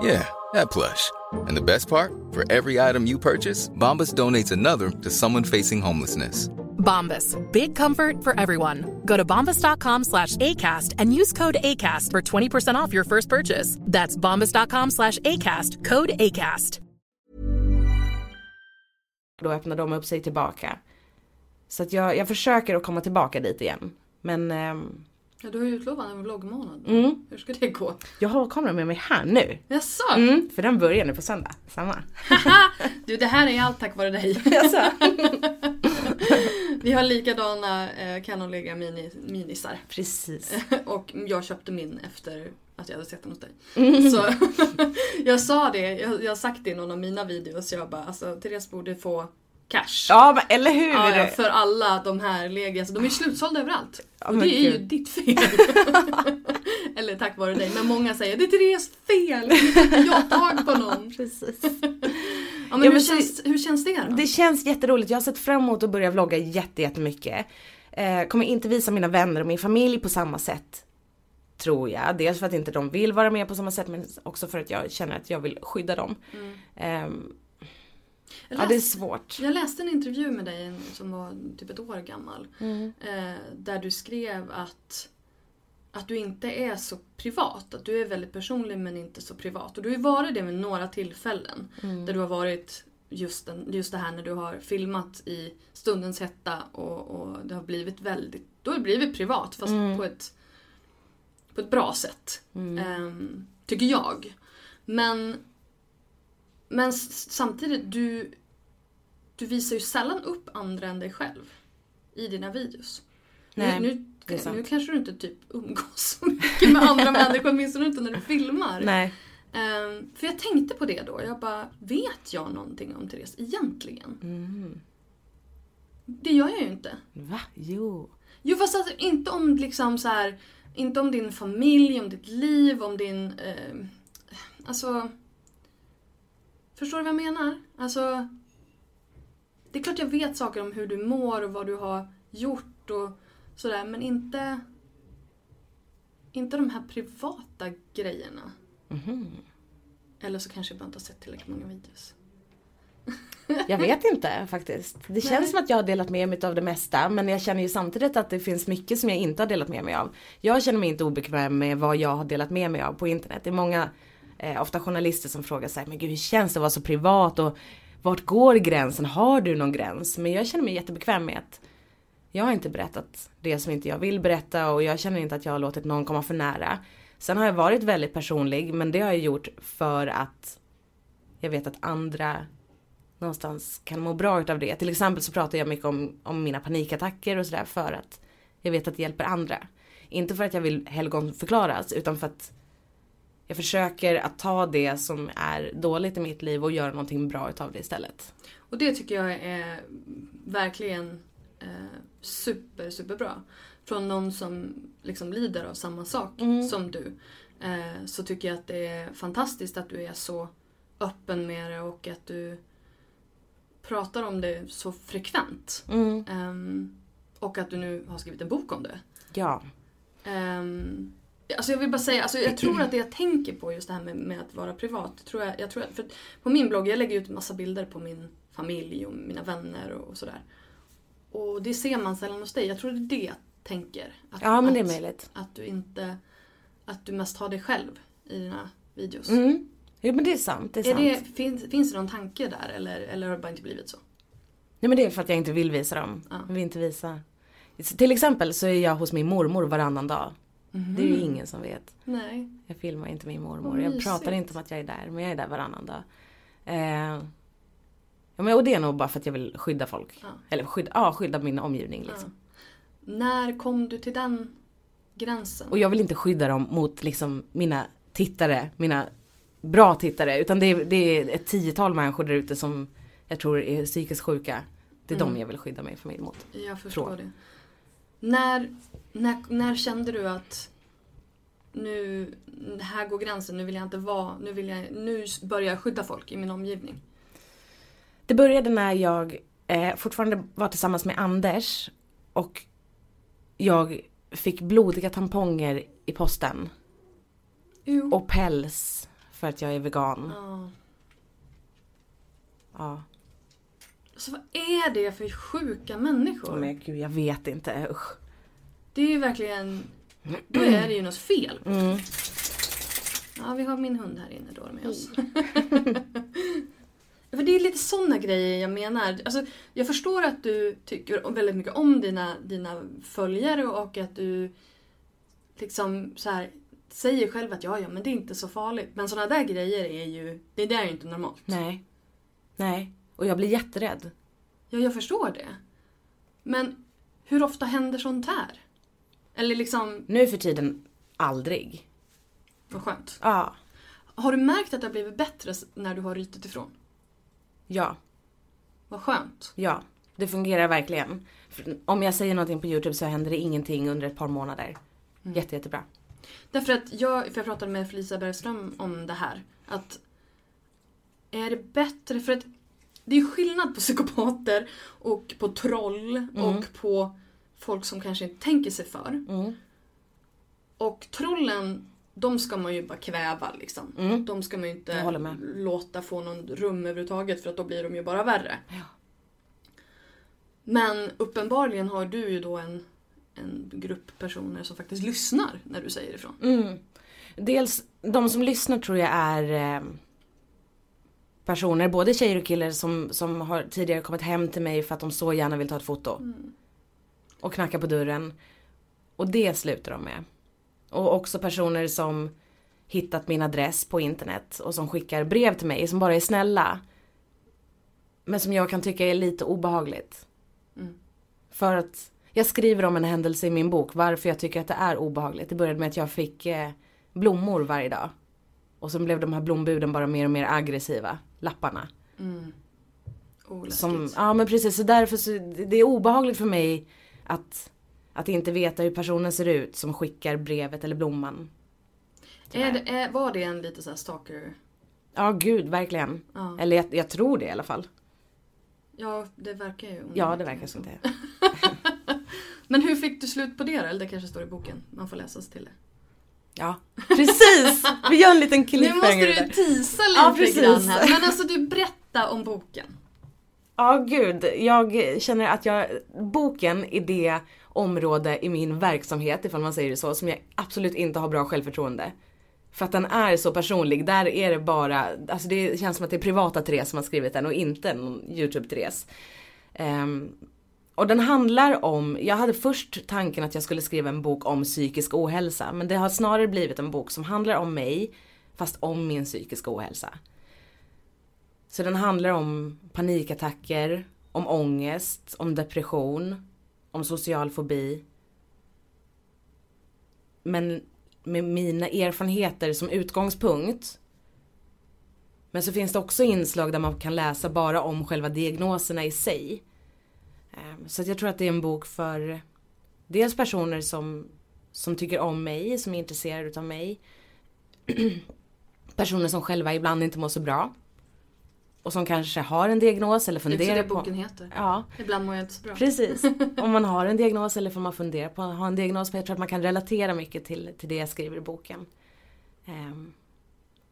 Yeah, that plush. And the best part? For every item you purchase, Bombas donates another to someone facing homelessness. Bombas. Big comfort for everyone. Go to bombas.com slash ACAST and use code ACAST for 20% off your first purchase. That's bombas.com slash ACAST. Code ACAST. Då öppnar de upp sig tillbaka. Så att jag, jag försöker att komma tillbaka dit igen. Men ehm, Ja, du har ju utlovat en vloggmånad. Mm. Hur ska det gå? jag har kameran med mig här nu. Jaså? Mm, för den börjar nu på söndag. Samma. Du, det här är allt tack vare dig. Jaså? Vi har likadana eh, Canonlega mini, minisar. Precis. Och jag köpte min efter att jag hade sett den hos dig. Mm. Så jag sa det, jag, jag har sagt det i någon av mina videos. Jag bara alltså Therese borde få cash. Ja men eller hur! Ja, ja, för alla de här Legias. De är slutsålda överallt. Och det är ju ditt fel. Eller tack vare dig. Men många säger det är Therese fel. Jag tag på någon. Precis. Ja, men Ja, hur, men känns, hur känns det då? Det känns jätteroligt. Jag har sett fram emot att börja vlogga jätte, jättemycket. Eh, kommer inte visa mina vänner och min familj på samma sätt. Tror jag. Dels för att inte de vill vara med på samma sätt men också för att jag känner att jag vill skydda dem. Ehm, Jag ja det är läste- svårt. Jag läste en intervju med dig som var typ ett år gammal. Mm. Eh, där du skrev att, att du inte är så privat. Att du är väldigt personlig men inte så privat. Och du har ju varit det vid några tillfällen. Mm. Där du har varit just, den, just det här när du har filmat i stundens hetta och, och det har blivit väldigt, du har blivit privat fast Mm. på, ett, på ett bra sätt. Ehm, tycker jag. Men, men samtidigt, du, du visar ju sällan upp andra än dig själv i dina videos. Nej, nu, nu, nu kanske du inte typ umgås så mycket med andra människor, åtminstone inte när du filmar. Nej. Ehm, för jag tänkte på det då. Jag bara, vet jag någonting om Therese egentligen? Mm. Det gör jag ju inte. Va? Jo. Jo fast alltså, inte om liksom så här, inte om din familj, om ditt liv, om din... Eh, alltså... Förstår du vad jag menar? Alltså... Det är klart jag vet saker om hur du mår och vad du har gjort och sådär men inte... Inte de här privata grejerna. Eller så kanske jag bara inte har sett tillräckligt många videos. Jag vet inte faktiskt. Det känns som att jag har delat med mig av det mesta men jag känner ju samtidigt att det finns mycket som jag inte har delat med mig av. Jag känner mig inte obekväm med vad jag har delat med mig av på internet. Det är många, eh, ofta journalister som frågar sig, men gud hur känns det att vara så privat och vart går gränsen? Har du någon gräns? Men jag känner mig jättebekväm med att jag har inte berättat det som inte jag vill berätta och jag känner inte att jag har låtit någon komma för nära. Sen har jag varit väldigt personlig men det har jag gjort för att jag vet att andra någonstans kan må bra utav det. Till exempel så pratar jag mycket om, om mina panikattacker och sådär för att jag vet att det hjälper andra. Inte för att jag vill helgonförklaras utan för att jag försöker att ta det som är dåligt i mitt liv och göra någonting bra utav det istället. Och det tycker jag är verkligen eh, super, super bra. Från någon som liksom lider av samma sak som du. Eh, så tycker jag att det är fantastiskt att du är så öppen med det och att du pratar om det så frekvent. Ehm, och att du nu har skrivit en bok om det. Ja. Um, alltså jag vill bara säga, alltså jag tror att det jag tänker på just det här med, med att vara privat. Tror jag, jag tror att, för att på min blogg, jag lägger ut en massa bilder på min familj och mina vänner och, och sådär. Och det ser man sällan hos dig. Jag tror det är det jag tänker. Att, Ja men det är att, möjligt. Att du inte, att du mest har dig själv i dina videos. Mm. Jo men det är sant. Det är, Är sant. det, finns, finns det någon tanke där eller, eller har det bara inte blivit så? Nej men det är för att jag inte vill visa dem. Ja. Jag vill inte visa. Till exempel så är jag hos min mormor varannan dag. Det är ju ingen som vet. Nej. Jag filmar inte min mormor. Vad Jag mysigt. pratar inte om att jag är där. Men jag är där varannan dag. Eh, ja, men, och det är nog bara för att jag vill skydda folk. Ja. Eller skydda, ja, skydda min omgivning liksom. När kom du till den gränsen? Och jag vill inte skydda dem mot liksom mina tittare, mina bra tittare utan det är, det är ett tiotal människor där ute som jag tror är psykiskt sjuka. Det är Mm. de jag vill skydda min familj mot. Jag förstår Från. det. När, när, när kände du att nu, här går gränsen, nu vill jag inte vara, nu, vill jag, nu börjar jag skydda folk i min omgivning? Det började när jag eh, fortfarande var tillsammans med Anders och jag fick blodiga tamponger i posten. Jo. Och päls för att jag är vegan. Ja. Ja. Så vad är det för sjuka människor? Men gud jag vet inte, usch. Det är ju verkligen, då är det ju något fel. Mm. Ja, vi har min hund här inne då med oss. För det är lite sådana grejer jag menar. Alltså, jag förstår att du tycker väldigt mycket om dina, dina följare och att du liksom så här, säger själv att ja, ja, men det är inte så farligt. Men sådana där grejer är ju, det där är ju inte normalt. Nej. Nej. Och jag blir jätterädd. Ja, jag förstår det. Men hur ofta händer sånt här? Eller liksom, Nu för tiden aldrig. vad skönt. Ja. Har du märkt att det har blivit bättre när du har rytit ifrån? Ja. Vad skönt. Ja. Det fungerar verkligen. Om jag säger någonting på Youtube så händer det ingenting under ett par månader. Jätte, jättebra. Därför att jag, för jag pratade med Felicia Bergström om det här. Att är det bättre, för att det är skillnad på psykopater och på troll och på folk som kanske inte tänker sig för. Mm. Och trollen, de ska man ju bara kväva liksom. Mm. De ska man ju inte låta få någon rum överhuvudtaget för att då blir de ju bara värre. Men uppenbarligen har du ju då en, en grupp personer som faktiskt lyssnar när du säger ifrån. Mm. Dels, de som lyssnar tror jag är eh, personer, både tjejer och killar som, som har tidigare kommit hem till mig för att de så gärna vill ta ett foto. Och knacka på dörren. Och det slutar de med. Och också personer som hittat min adress på internet och som skickar brev till mig som bara är snälla. Men som jag kan tycka är lite obehagligt. För att jag skriver om en händelse i min bok varför jag tycker att det är obehagligt. Det började med att jag fick eh, blommor varje dag. Och sen blev de här blombuden bara mer och mer aggressiva. Lapparna. Oh, läskigt. Som, ja men precis, så därför så, det är obehagligt för mig att, att inte veta hur personen ser ut som skickar brevet eller blomman. Är det, är, var det en lite så här stalker? Ja gud, verkligen. Ja. Eller jag, jag tror det i alla fall. Ja, det verkar ju. Ja, det verkar som det. Men hur fick du slut på det då? Eller det kanske står i boken. Man får läsa sig till det. Ja, precis! Vi gör en liten Nu måste cliffhanger du tisa Ja, lite precis. grann här. Men alltså du, berätta om boken. Ja, gud. Jag känner att jag, boken är det område i min verksamhet, ifall man säger det så, som jag absolut inte har bra självförtroende. För att den är så personlig. Där är det bara, alltså det känns som att det är privata Therese som har skrivit den och inte någon YouTube-Therese. Ehm, och den handlar om, jag hade först tanken att jag skulle skriva en bok om psykisk ohälsa. Men det har snarare blivit en bok som handlar om mig, fast om min psykiska ohälsa. Så den handlar om panikattacker, om ångest, om depression, om social fobi. Men med mina erfarenheter som utgångspunkt. Men så finns det också inslag där man kan läsa bara om själva diagnoserna i sig. Ehm, Så jag tror att det är en bok för dels personer som, som tycker om mig, som är intresserade utav mig. personer som själva ibland inte mår så bra. Och som kanske har en diagnos eller Det är också funderar det på... boken heter. Ja, Ibland mår jag inte så bra. precis. Om man har en diagnos eller får man fundera på att ha en diagnos. För jag tror att man kan relatera mycket till, till det jag skriver i boken. Ehm,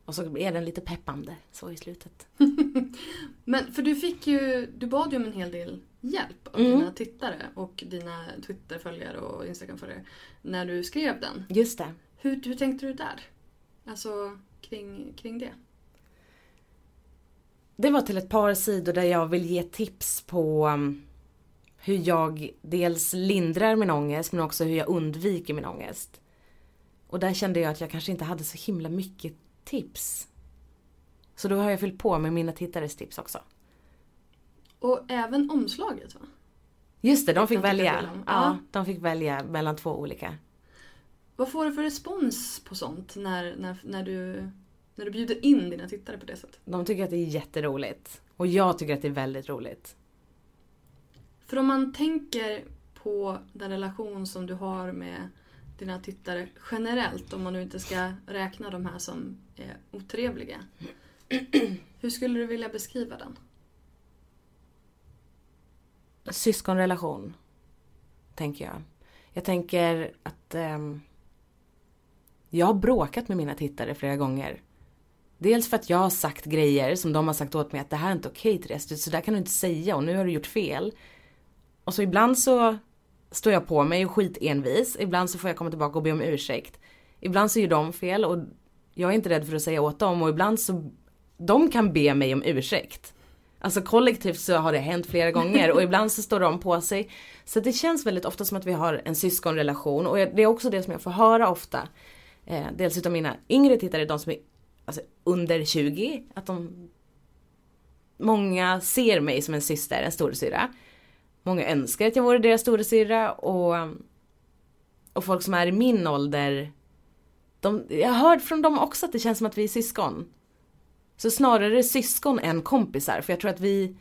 och så är den lite peppande så i slutet. Men för du fick ju, du bad ju om en hel del hjälp av Mm. dina tittare och dina Twitterföljare och Instagramföljare när du skrev den. Just det. Hur, hur tänkte du där? Alltså kring, kring det? Det var till ett par sidor där jag vill ge tips på um, hur jag dels lindrar min ångest men också hur jag undviker min ångest. Och där kände jag att jag kanske inte hade så himla mycket tips. Så då har jag fyllt på med mina tittares tips också. Och även omslaget va? Just det, de fick välja. Ja, Ja. de fick välja mellan två olika. Vad får du för respons på sånt när, när, när du När du bjuder in dina tittare på det sättet. De tycker att det är jätteroligt. Och jag tycker att det är väldigt roligt. För om man tänker på den relation som du har med dina tittare generellt, om man nu inte ska räkna de här som är otrevliga. Hur skulle du vilja beskriva den? Syskonrelation. Tänker jag. Jag tänker att eh, jag har bråkat med mina tittare flera gånger. Dels för att jag har sagt grejer som de har sagt åt mig att det här är inte okej Therese, så där kan du inte säga och nu har du gjort fel. Och så ibland så står jag på mig och skitenvis. Ibland så får jag komma tillbaka och be om ursäkt. Ibland så gör de fel och jag är inte rädd för att säga åt dem och ibland så de kan be mig om ursäkt. Alltså kollektivt så har det hänt flera gånger och ibland så står de på sig. Så det känns väldigt ofta som att vi har en syskonrelation och det är också det som jag får höra ofta. Eh, dels utav mina yngre tittare, de som är alltså, under 20, att de Många ser mig som en syster, en storasyrra. Många önskar att jag vore deras storasyrra och och folk som är i min ålder de, jag har hört från dem också att det känns som att vi är syskon. Så snarare syskon än kompisar för jag tror att vi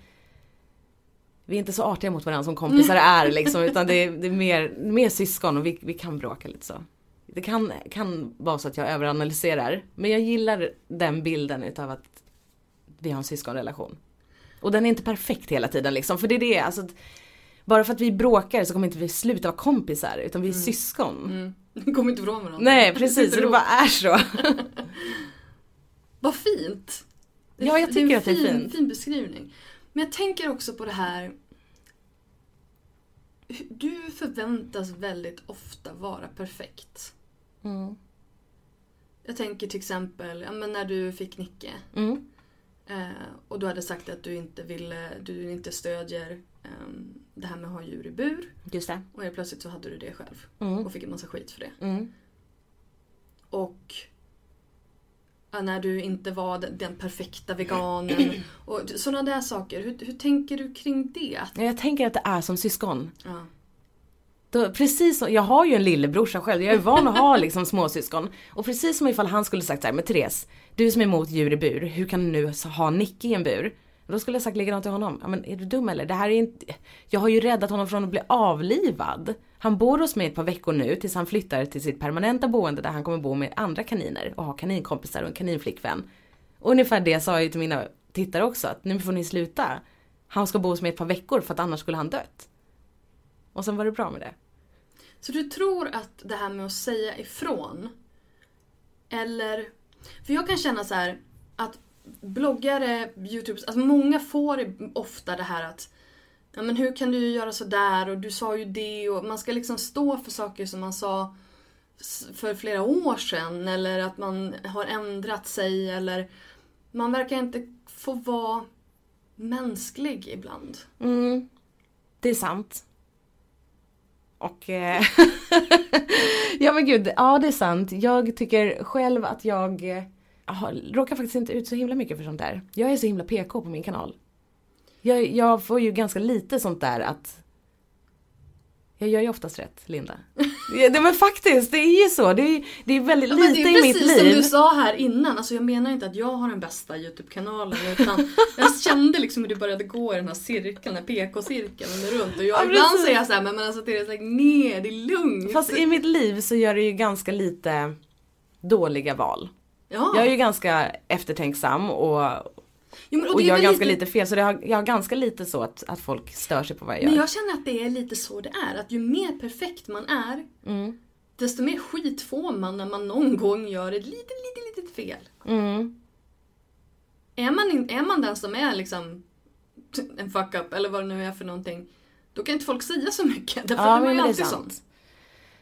vi är inte så artiga mot varandra som kompisar är liksom utan det är, det är mer, mer syskon och vi, vi kan bråka lite så. Det kan, kan vara så att jag överanalyserar men jag gillar den bilden utav att vi har en syskonrelation. Och den är inte perfekt hela tiden liksom för det är det, alltså att bara för att vi bråkar så kommer inte vi sluta vara kompisar utan vi är syskon. Mm. Kommer inte ifrån varandra. Nej precis, det och- bara är så. Vad fint! Det Ja, jag en tycker att det är fin, fint. fin beskrivning. Men jag tänker också på det här. Du förväntas väldigt ofta vara perfekt. Mm. Jag tänker till exempel ja, men när du fick Nicke. Mm. Eh, och du hade sagt att du inte ville, du inte stödjer ehm, det här med att ha djur i bur. Just det. Och helt plötsligt så hade du det själv. Mm. Och fick en massa skit för det. Mm. Och när du inte var den, perfekta veganen. Och sådana där saker. Hur, hur tänker du kring det? Jag tänker att det är som syskon. Ja. Då, precis som, jag har ju en lillebrorsa själv, jag är van att ha liksom småsyskon. Och precis som ifall han skulle sagt så här, men Therese, du som är emot djur i bur, hur kan du nu ha Nicky i en bur? Då skulle jag sagt likadant till honom, ja, men är du dum eller? Det här är inte, jag har ju räddat honom från att bli avlivad. Han bor hos mig ett par veckor nu tills han flyttar till sitt permanenta boende där han kommer bo med andra kaniner och ha kaninkompisar och en kaninflickvän. Och ungefär det sa jag ju till mina tittare också, att nu får ni sluta. Han ska bo hos mig ett par veckor för att annars skulle han dött. Och sen var det bra med det. Så du tror att det här med att säga ifrån. Eller... För jag kan känna så här att bloggare, youtubers, alltså många får ofta det här att Ja men hur kan du göra sådär och du sa ju det och man ska liksom stå för saker som man sa för flera år sedan eller att man har ändrat sig eller man verkar inte få vara mänsklig ibland. Mm, det är sant. Och... Eh, ja men gud, ja det är sant. Jag tycker själv att jag eh, jag råkar faktiskt inte ut så himla mycket för sånt där. Jag är så himla PK på min kanal. Jag, jag får ju ganska lite sånt där att... Jag gör ju oftast rätt, Linda. Ja, det, men faktiskt, det är ju så. Det är, det är väldigt Ja, lite det är i mitt precis som liv. du sa här innan, alltså jag menar inte att jag har den bästa YouTube-kanalen utan jag kände liksom hur du började gå i den här cirkeln, den här PK-cirkeln runt och jag, Ja, ibland precis. säger jag såhär, men, men alltså Therese lägg ner, det är lugnt. Fast i mitt liv så gör det ju ganska lite dåliga val. ja. Jag är ju ganska eftertänksam och, jo, men, och, är gör väl ganska lite... fel så har, jag har ganska lite så att, att folk stör sig på vad jag gör. Men jag känner att det är lite så det är, att ju mer perfekt man är Mm. desto mer skit får man när man någon gång gör ett litet, litet, litet fel. Mm. Är man, är man den som är liksom en fuck-up eller vad det nu är för någonting, då kan inte folk säga så mycket. Därför Ja man är det är alltid sant. sån.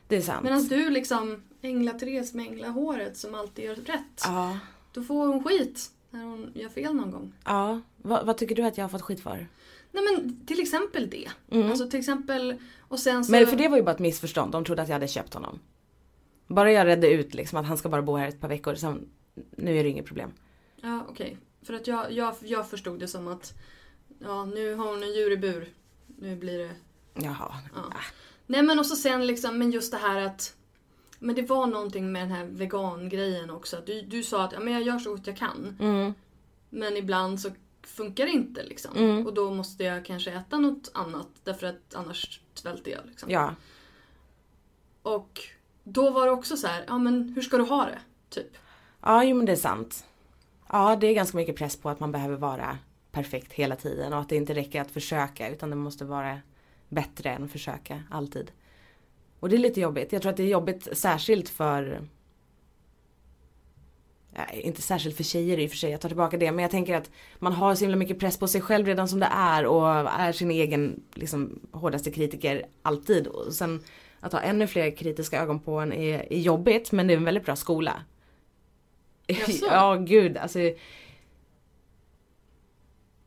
Det är sant. Medan du liksom, Ängla-Therese med änglahåret som alltid gör rätt. Ja. Då får hon skit när hon gör fel någon gång. ja. Vad, vad tycker du att jag har fått skit för? Nej men till exempel det. Alltså till exempel, och sen så... Men för det var ju bara ett missförstånd. De trodde att jag hade köpt honom. Bara jag redde ut liksom att han ska bara bo här ett par veckor. Sen, nu är det inget problem. Ja okej. För att jag, jag, jag förstod det som att, ja nu har hon en djur i bur. Nu blir det... Jaha. Ja. Nej men och så sen liksom, men just det här att Men det var någonting med den här vegangrejen också. Du, du sa att ja, men jag gör så gott jag kan. Mm. Men ibland så funkar det inte liksom. Mm. Och då måste jag kanske äta något annat därför att annars svälter jag. Liksom. Ja. Och då var det också så här, ja men hur ska du ha det? Typ. Ja, jo men det är sant. Ja, det är ganska mycket press på att man behöver vara perfekt hela tiden och att det inte räcker att försöka utan det måste vara bättre än att försöka alltid. Och det är lite jobbigt. Jag tror att det är jobbigt särskilt för Nej, inte särskilt för tjejer i och för sig, jag tar tillbaka det. Men jag tänker att man har så himla mycket press på sig själv redan som det är och är sin egen liksom, hårdaste kritiker alltid. Och sen att ha ännu fler kritiska ögon på en är, är jobbigt men det är en väldigt bra skola. Jaså? ja, gud. Alltså,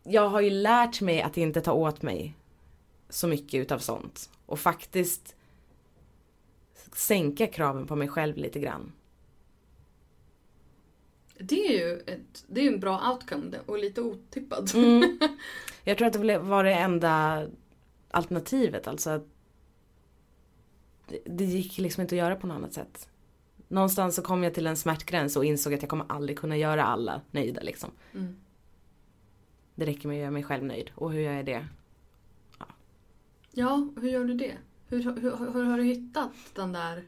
jag har ju lärt mig att inte ta åt mig så mycket utav sånt. Och faktiskt sänka kraven på mig själv lite grann. Det är ju ett, det är en bra outcome och lite otippad. Mm. Jag tror att det var det enda alternativet. Alltså att det, gick liksom inte att göra på något annat sätt. Någonstans så kom jag till en smärtgräns och insåg att jag kommer aldrig kunna göra alla nöjda liksom. Mm. Det räcker med att göra mig själv nöjd. Och hur gör jag det? Ja, hur gör du det? Hur, hur, hur, har du hittat den där,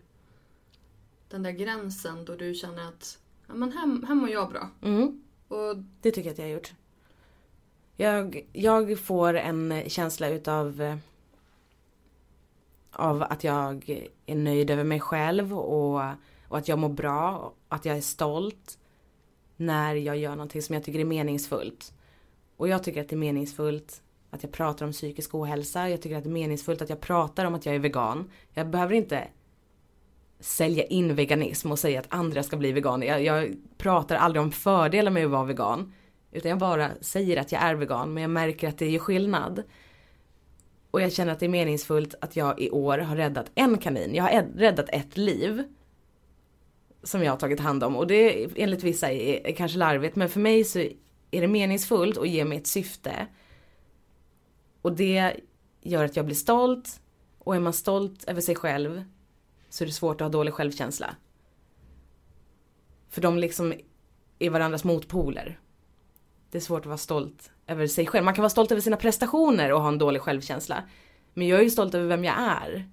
den där gränsen då du känner att ja, men här, här mår jag bra? Mm. Och Det tycker jag att jag har gjort. Jag, jag får en känsla utav eh, av att jag är nöjd över mig själv och, och att jag mår bra och att jag är stolt när jag gör någonting som jag tycker är meningsfullt. Och jag tycker att det är meningsfullt att jag pratar om psykisk ohälsa. Jag tycker att det är meningsfullt att jag pratar om att jag är vegan. Jag behöver inte sälja in veganism och säga att andra ska bli veganer. Jag, jag pratar aldrig om fördelar med att vara vegan. Utan jag bara säger att jag är vegan men jag märker att det gör skillnad. Och jag känner att det är meningsfullt att jag i år har räddat en kanin. Jag har räddat ett liv. Som jag har tagit hand om och det enligt vissa är, är kanske larvigt men för mig så är det meningsfullt och ger mig ett syfte. Och det gör att jag blir stolt. Och är man stolt över sig själv så är det svårt att ha dålig självkänsla. För de liksom är varandras motpoler. Det är svårt att vara stolt över sig själv. Man kan vara stolt över sina prestationer och ha en dålig självkänsla. Men jag är ju stolt över vem jag är.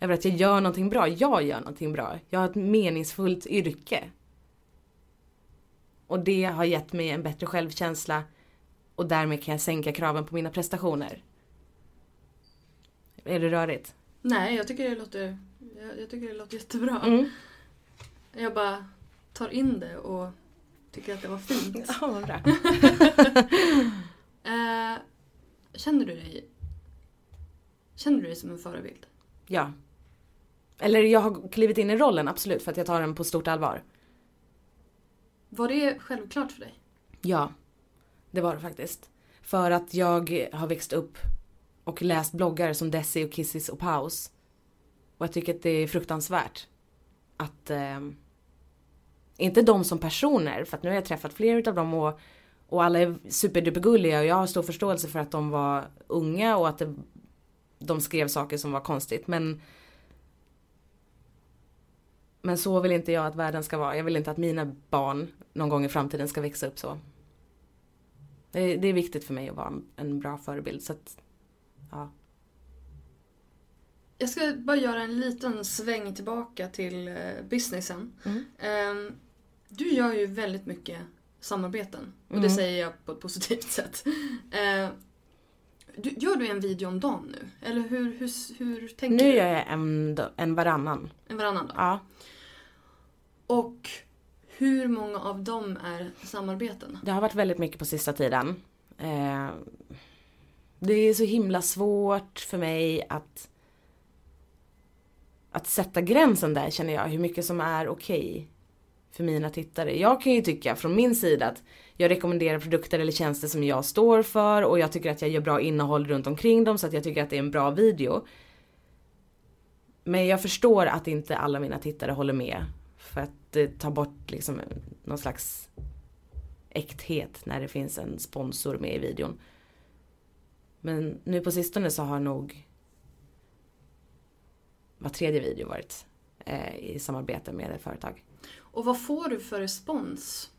Över att jag gör någonting bra. Jag gör någonting bra. Jag har ett meningsfullt yrke. Och det har gett mig en bättre självkänsla. Och därmed kan jag sänka kraven på mina prestationer. Är det rörigt? nej, jag tycker det låter, jag, jag tycker det låter jättebra. Mm. Jag bara tar in det och tycker att det var fint. Ja, vad bra. Eh, känner du dig Känner du dig som en förebild? Ja. Eller jag har klivit in i rollen, absolut, för att jag tar den på stort allvar. Var det självklart för dig? Ja, det var det faktiskt. För att jag har växt upp och läst bloggar som Desi och Kissis och Paus. Och jag tycker att det är fruktansvärt att... Eh, inte de som personer, för att nu har jag träffat flera utav dem och, och alla är superdupergulliga och jag har stor förståelse för att de var unga och att det, de skrev saker som var konstigt. Men men så vill inte jag att världen ska vara. Jag vill inte att mina barn någon gång i framtiden ska växa upp så. Det är, det är viktigt för mig att vara en bra förebild. Så att, ja. Jag ska bara göra en liten sväng tillbaka till eh, businessen. Mm. Ehm, du gör ju väldigt mycket samarbeten. Och det Mm. säger jag på ett positivt sätt. Ehm, du, gör du en video om dagen nu? Eller hur, hur, hur tänker Nu du? gör jag en, en varannan. En varannan dag? Ja. Och hur många av dem är samarbeten? Det har varit väldigt mycket på sista tiden. Eh, det är så himla svårt för mig att att sätta gränsen där känner jag, hur mycket som är okej för mina tittare. Jag kan ju tycka från min sida att jag rekommenderar produkter eller tjänster som jag står för och jag tycker att jag gör bra innehåll runt omkring dem så att jag tycker att det är en bra video. Men jag förstår att inte alla mina tittare håller med. För att eh, det tar bort liksom någon slags äkthet när det finns en sponsor med i videon. Men nu på sistone så har nog var tredje video varit eh, i samarbete med ett företag. Och vad får du för respons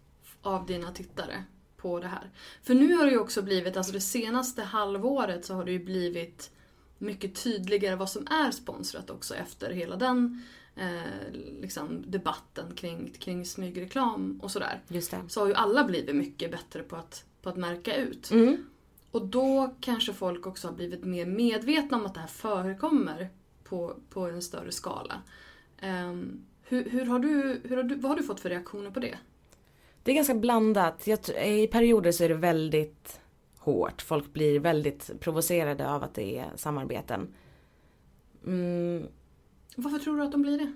av dina tittare på det här? För nu har det ju också blivit, alltså det senaste halvåret så har det ju blivit mycket tydligare vad som är sponsrat också efter hela den eh, liksom debatten kring, kring smygreklam och sådär. Så har ju alla blivit mycket bättre på att, på att märka ut. Mm. Och då kanske folk också har blivit mer medvetna om att det här förekommer på, på en större skala. Ehm, hur, hur har du, hur har du, vad har du fått för reaktioner på det? Det är ganska blandat. Jag, I perioder så är det väldigt hårt. Folk blir väldigt provocerade av att det är samarbeten. Mm, Varför tror du att de blir det?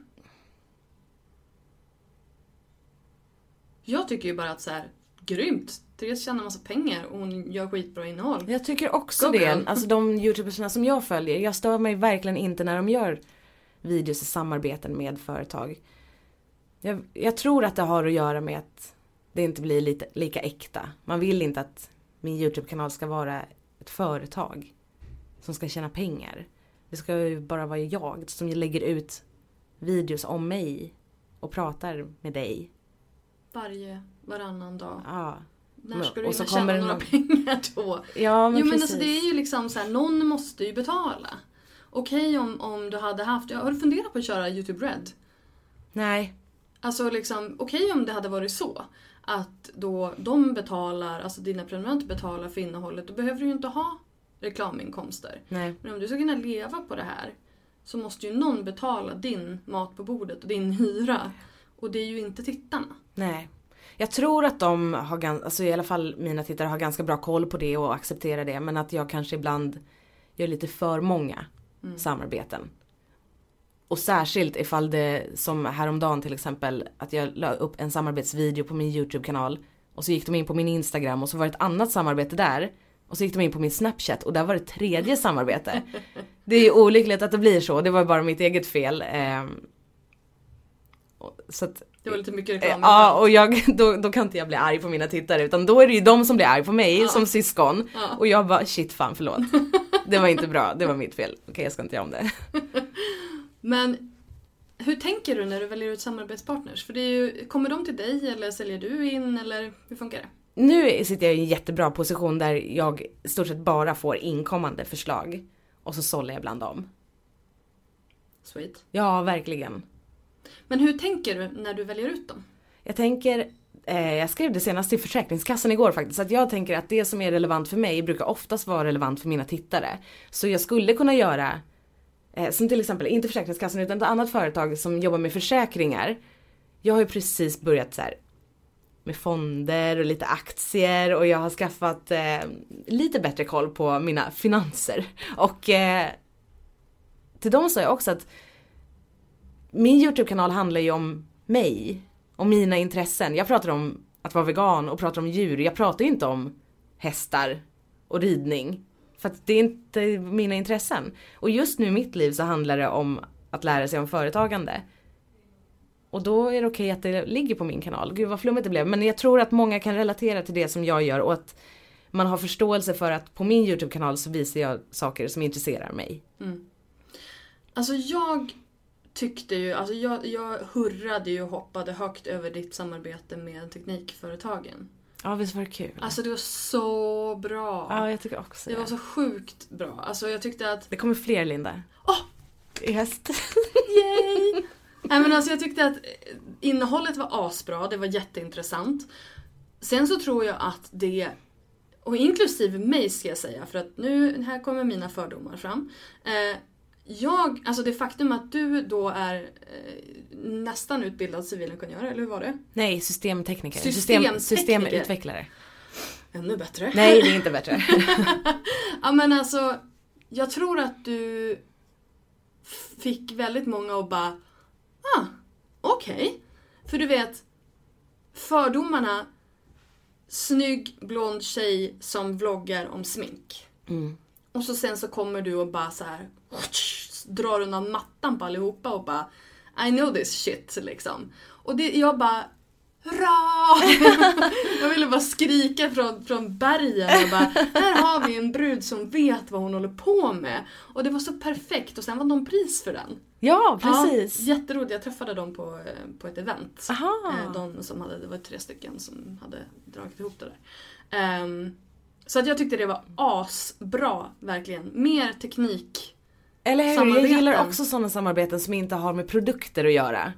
Jag tycker ju bara att så här, grymt! Therese tjänar massa pengar och hon gör skitbra innehåll. jag tycker också Go det. Alltså de youtubersna som jag följer, jag stör mig verkligen inte när de gör videos i samarbeten med företag. Jag, jag tror att det har att göra med att det inte blir lite, lika äkta. Man vill inte att min YouTube-kanal ska vara ett företag som ska tjäna pengar. Det ska ju bara vara jag som lägger ut videos om mig och pratar med dig. Varje, varannan dag. Ja, När Men- ska du och så hinna tjäna några någon- pengar då? ja men jo men precis. alltså det är ju liksom så här, någon måste ju betala. Okej om, om du hade haft, ja, har du funderat på att köra YouTube Red? Nej, Alltså liksom, okej om det hade varit så. Att då de betalar, alltså dina prenumeranter betalar för innehållet, då behöver du ju inte ha reklaminkomster. nej. Men om du ska kunna leva på det här så måste ju någon betala din mat på bordet och din hyra. Och det är ju inte tittarna. Nej. Jag tror att de har, alltså i alla fall mina tittare har ganska bra koll på det och accepterar det. Men att jag kanske ibland gör lite för många samarbeten. Och särskilt ifall det, som häromdagen till exempel, att jag la upp en samarbetsvideo på min YouTube-kanal. Och så gick de in på min Instagram och så var det ett annat samarbete där. Och så gick de in på min Snapchat och där var det tredje samarbete. Det är ju olyckligt att det blir så, det var bara mitt eget fel. Ehm, så att Det var lite mycket Eh, reklam. Ja och jag, då, då kan inte jag bli arg på mina tittare utan då är det ju de som blir arg på mig Ja. som syskon. Ja. Och jag bara shit fan förlåt. Det var inte bra, det var mitt fel. Okej jag ska inte göra om det. Men hur tänker du när du väljer ut samarbetspartners? För det är ju, kommer de till dig eller säljer du in eller hur funkar det? Nu sitter jag i en jättebra position där jag stort sett bara får inkommande förslag. Och så sållar jag bland dem. Sweet. Ja verkligen. Men hur tänker du när du väljer ut dem? Jag tänker, eh, jag skrev det senast till Försäkringskassan igår faktiskt, att jag tänker att det som är relevant för mig brukar oftast vara relevant för mina tittare. Så jag skulle kunna göra, eh, som till exempel, inte Försäkringskassan utan ett annat företag som jobbar med försäkringar. Jag har ju precis börjat så här med fonder och lite aktier och jag har skaffat eh, lite bättre koll på mina finanser. Och eh, till dem sa jag också att min YouTube-kanal handlar ju om mig. och mina intressen. Jag pratar om att vara vegan och pratar om djur. Jag pratar ju inte om hästar och ridning. För att det är inte mina intressen. Och just nu i mitt liv så handlar det om att lära sig om företagande. Och då är det okej att det ligger på min kanal. Gud vad flummigt det blev. Men jag tror att många kan relatera till det som jag gör och att man har förståelse för att på min YouTube-kanal så visar jag saker som intresserar mig. Alltså jag tyckte ju, alltså jag, jag hurrade ju och hoppade högt över ditt samarbete med teknikföretagen. Ja visst var det kul? Alltså det var så bra. ja jag tycker också det var så sjukt bra. Alltså jag tyckte att, Det kommer fler Linda. Åh! I höst. yay! Nej men alltså jag tyckte att eh, innehållet var asbra, det var jätteintressant. Sen så tror jag att det, och inklusive mig ska jag säga, för att nu, här kommer mina fördomar fram. Eh, jag, alltså det faktum att du då är eh, nästan utbildad civilingenjör, eller hur var det? Nej, systemtekniker. Systemtekniker. System, systemutvecklare. Ännu bättre. Nej, det är inte bättre. Ja men alltså, jag tror att du fick väldigt många att bara, ah, okej. För du vet, fördomarna, snygg blond tjej som vloggar om smink. Mm. Och så sen så kommer du och bara så här drar undan mattan på allihopa och bara I know this shit liksom. Och det, jag bara Hurra! jag ville bara skrika från, från bergen och bara Här har vi en brud som vet vad hon håller på med. Och det var så perfekt och sen vann de pris för den. Ja, precis. Ja, jätteroligt. Jag träffade dem på, eh, på ett event. Aha. Eh, De som hade, det var tre stycken som hade dragit ihop det där. Ehm, så att jag tyckte det var asbra, verkligen. Mer teknik. Eller hur? Jag gillar också sådana samarbeten som inte har med produkter att göra.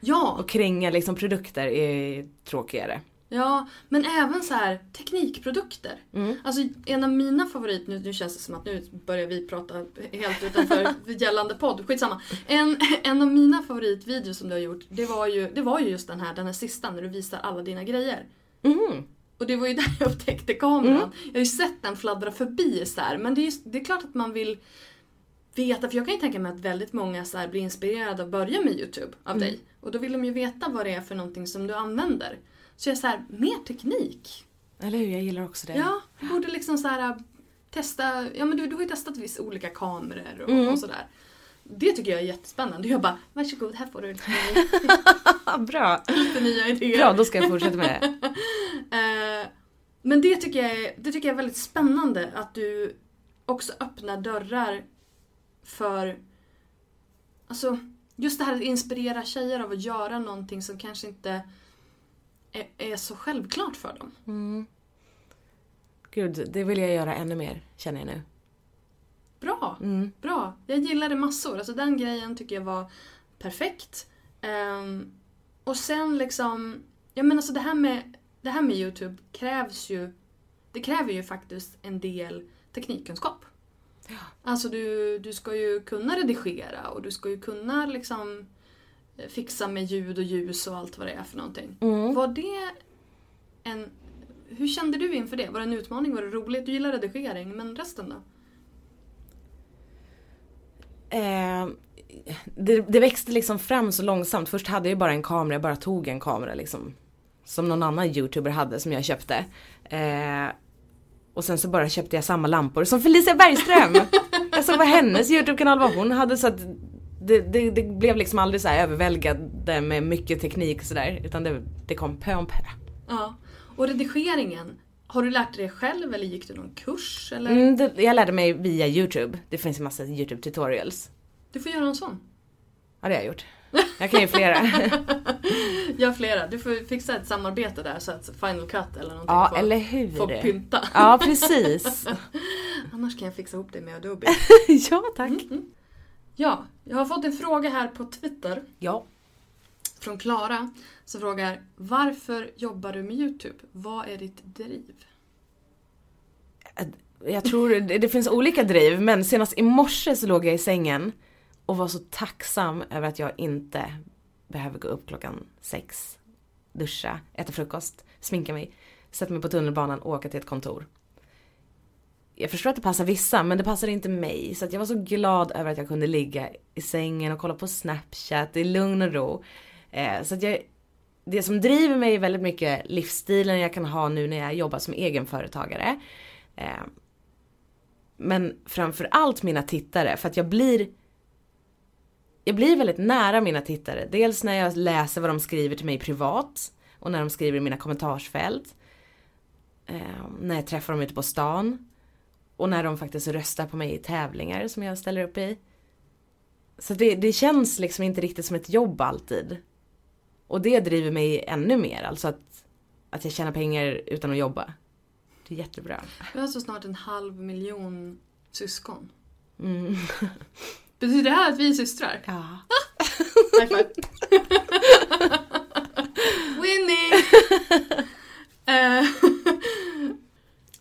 Ja, Och kränga liksom produkter är tråkigare. Ja, men även så här teknikprodukter. Alltså en av mina favorit, nu, nu känns det som att nu börjar vi prata helt utanför gällande podd, skitsamma. En, en av mina favoritvideos som du har gjort, det var, ju, det var ju just den här, den här sista när du visar alla dina grejer. Mm. Och det var ju där jag upptäckte kameran. Jag har ju sett den fladdra förbi så här, men det är, just, det är klart att man vill veta, för jag kan ju tänka mig att väldigt många så blir inspirerade att börja med YouTube av dig. Och då vill de ju veta vad det är för någonting som du använder. Så jag är så här, mer teknik. Eller hur? Jag gillar också det. Ja, du borde liksom så här testa, ja men du, du har ju testat vissa olika kameror och, och sådär. Det tycker jag är jättespännande. Jag bara, varsågod här får du lite, Bra. lite nya idéer. Bra, då ska jag fortsätta med det. Eh, men det tycker, jag är, det tycker jag är väldigt spännande att du också öppnar dörrar för Alltså just det här att inspirera tjejer av att göra någonting som kanske inte är, är så självklart för dem. Gud, det vill jag göra ännu mer, känner jag nu. Bra! Mm. Bra! Jag gillade massor. Alltså den grejen tycker jag var perfekt. Ehm, och sen liksom, ja men alltså det här med, det här med YouTube krävs ju, det kräver ju faktiskt en del teknikkunskap. Alltså du, du ska ju kunna redigera och du ska ju kunna liksom fixa med ljud och ljus och allt vad det är för någonting. Var det en... Hur kände du inför det? Var det en utmaning? Var det roligt? Du gillar redigering, men resten då? Eh, det, det växte liksom fram så långsamt. Först hade jag bara en kamera, jag bara tog en kamera liksom. Som någon annan youtuber hade som jag köpte. Eh, och sen så bara köpte jag samma lampor som Felicia Bergström. jag såg vad hennes YouTube-kanal var hon hade så att det, det, det blev liksom aldrig så här överväldigande med mycket teknik och sådär. Utan det, det kom pö om pö. Ja. Och redigeringen, har du lärt dig det själv eller gick du någon kurs? Eller? Mm, det, jag lärde mig via YouTube. Det finns en massa YouTube tutorials. Du får göra en sån. Ja det har jag gjort. Jag kan ju flera. Gör flera. Du får fixa ett samarbete där så att Final Cut eller någonting ja får, eller hur. får pynta. Ja precis. Annars kan jag fixa ihop det med Adobe. ja tack. Ja, jag har fått en fråga här på Twitter Ja. från Klara som frågar Varför jobbar du med YouTube? Vad är ditt driv? Jag tror det, finns olika driv men senast i morse så låg jag i sängen och var så tacksam över att jag inte behöver gå upp klockan sex, duscha, äta frukost, sminka mig, sätta mig på tunnelbanan och åka till ett kontor. Jag förstår att det passar vissa men det passar inte mig så att jag var så glad över att jag kunde ligga i sängen och kolla på snapchat i lugn och ro. Eh, så att jag, det som driver mig är väldigt mycket livsstilen jag kan ha nu när jag jobbar som egenföretagare. Eh, men framförallt mina tittare för att jag blir jag blir väldigt nära mina tittare. Dels när jag läser vad de skriver till mig privat och när de skriver i mina kommentarsfält. Eh, när jag träffar dem ute på stan. Och när de faktiskt röstar på mig i tävlingar som jag ställer upp i. Så det, det känns liksom inte riktigt som ett jobb alltid. Och det driver mig ännu mer, alltså att, att jag tjänar pengar utan att jobba. Det är jättebra. Jag har alltså snart en halv miljon syskon. Mm. Betyder det här att vi är systrar? Ja. High five. Winning! Eh,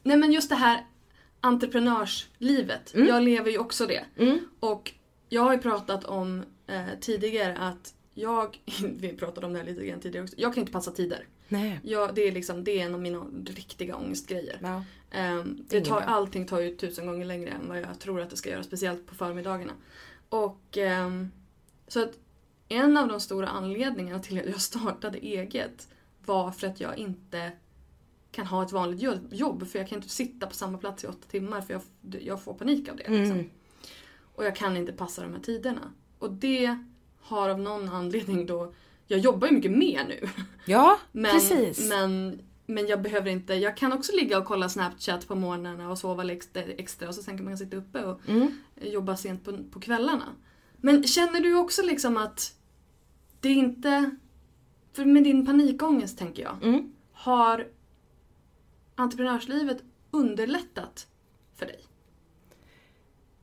Nej men just det här entreprenörslivet. Jag lever ju också det. Mm. Och jag har ju pratat om eh, tidigare att jag, vi pratade om det här lite grann tidigare också, jag kan inte passa tider. Nej. Jag, det, är liksom, det är en av mina riktiga ångestgrejer. Ja. Ehm, Det tar, allting tar ju tusen gånger längre än vad jag tror att det ska göra, speciellt på förmiddagarna. Och ehm, så att en av de stora anledningarna till att jag startade eget var för att jag inte kan ha ett vanligt jo- jobb för jag kan inte sitta på samma plats i åtta timmar för jag, jag får panik av det. Liksom. Mm. Och jag kan inte passa de här tiderna. Och det har av någon anledning då jag jobbar ju mycket mer nu. Ja, Men, precis. Men, men jag behöver inte, jag kan också ligga och kolla Snapchat på morgnarna och sova lite extra och så sen kan man sitta uppe och Mm. jobba sent på, på kvällarna. Men känner du också liksom att det inte, för med din panikångest tänker jag, Mm. har entreprenörslivet underlättat för dig?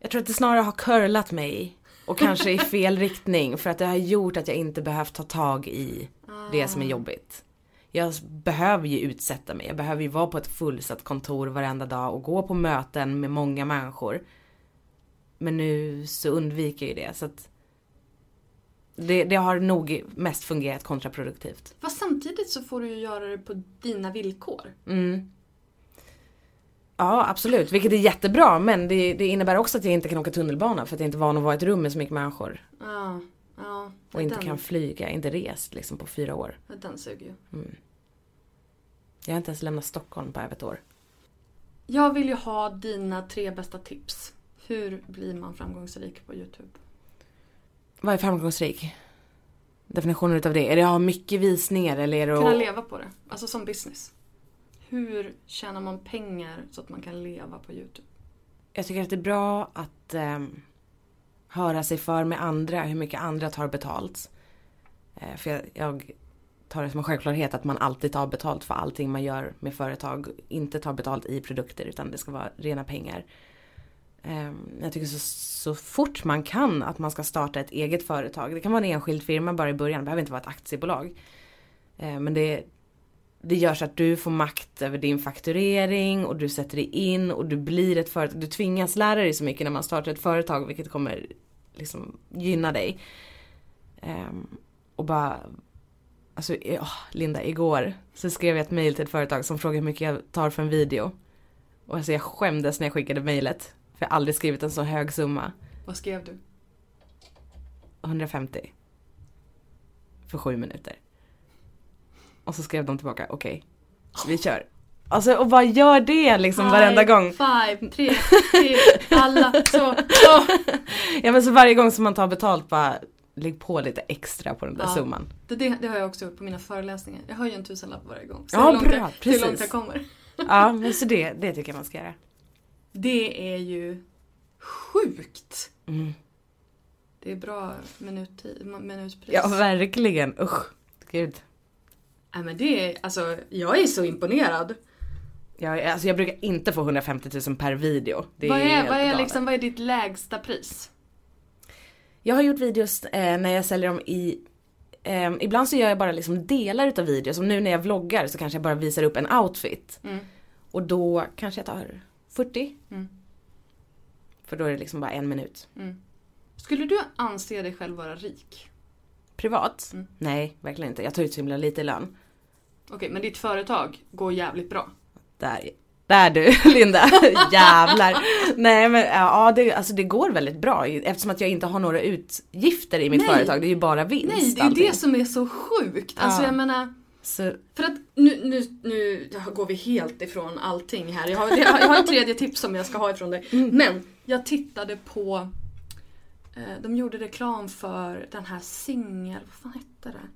Jag tror att det snarare har curlat mig och kanske i fel riktning för att det har gjort att jag inte behövt ta tag i det som är jobbigt. Jag behöver ju utsätta mig, jag behöver ju vara på ett fullsatt kontor varenda dag och gå på möten med många människor. Men nu så undviker jag ju det så att det, det har nog mest fungerat kontraproduktivt. Fast samtidigt så får du ju göra det på dina villkor. Mm. Ja absolut, vilket är jättebra men det, det innebär också att jag inte kan åka tunnelbana för att jag inte är van att vara i ett rum med så mycket människor. Ja, ja. Och inte den, kan flyga, inte rest liksom på fyra år. Den suger ju. Jag har inte ens lämnat Stockholm på över ett år. Jag vill ju ha dina tre bästa tips. Hur blir man framgångsrik på Youtube? Vad är framgångsrik? Definitionen utav det? Är det att ha mycket visningar eller är det Kunna att... leva på det. Alltså som business. Hur tjänar man pengar så att man kan leva på Youtube? Jag tycker att det är bra att eh, höra sig för med andra, hur mycket andra tar betalt. Eh, för jag, jag tar det som en självklarhet att man alltid tar betalt för allting man gör med företag. Inte tar betalt i produkter utan det ska vara rena pengar. Ehm, jag tycker så, så fort man kan att man ska starta ett eget företag. Det kan vara en enskild firma bara i början, det behöver inte vara ett aktiebolag. Eh, men det, det gör så att du får makt över din fakturering och du sätter dig in och du blir ett företag. Du tvingas lära dig så mycket när man startar ett företag vilket kommer liksom gynna dig. Ehm, och bara Alltså åh, Linda, igår så skrev jag ett mail till ett företag som frågade hur mycket jag tar för en video. Och alltså jag skämdes när jag skickade mailet. För jag har aldrig skrivit en så hög summa. Vad skrev du? 150. För sju minuter. Och så skrev de tillbaka, okej, vi kör. Alltså och vad gör det liksom varenda High gång? Five, tre, tre, alla så. åh. Ja men så varje gång som man tar betalt bara lägg på lite extra på den där Ja. summan. Det, det, det har jag också gjort på mina föreläsningar. Jag höjer en tusenlapp varje gång. Så Ja, hur långt bra, jag, hur precis. långt jag kommer. Ja men så det, det tycker jag man ska göra. Det är ju sjukt. Mm. Det är bra minuttid, minutpris. Ja verkligen, usch. Gud. Nej men det är, alltså jag är så imponerad. Jag, alltså jag brukar inte få 150 000 per video. Det vad, är, helt vad, är liksom, vad är ditt lägsta pris? Jag har gjort videos eh, när jag säljer dem i eh, ibland så gör jag bara liksom delar utav videos. Som nu när jag vloggar så kanske jag bara visar upp en outfit. Mm. Och då kanske jag tar 40. Mm. För då är det liksom bara en minut. Skulle du anse dig själv vara rik? Privat? Mm. Nej, verkligen inte. Jag tar ut så himla lite i lön. Okej, men ditt företag går jävligt bra. Där, där du Linda, jävlar. Nej men ja, det, alltså det går väldigt bra eftersom att jag inte har några utgifter i mitt Nej. företag. Det är ju bara vinst Nej, det är allting. det som är så sjukt. Alltså Ja. jag menar, Så, för att nu, nu, nu går vi helt ifrån allting här. Jag har, jag har- ett tredje tips som jag ska ha ifrån dig. Mm. Men jag tittade på, eh, de gjorde reklam för den här singel, vad fan hette det?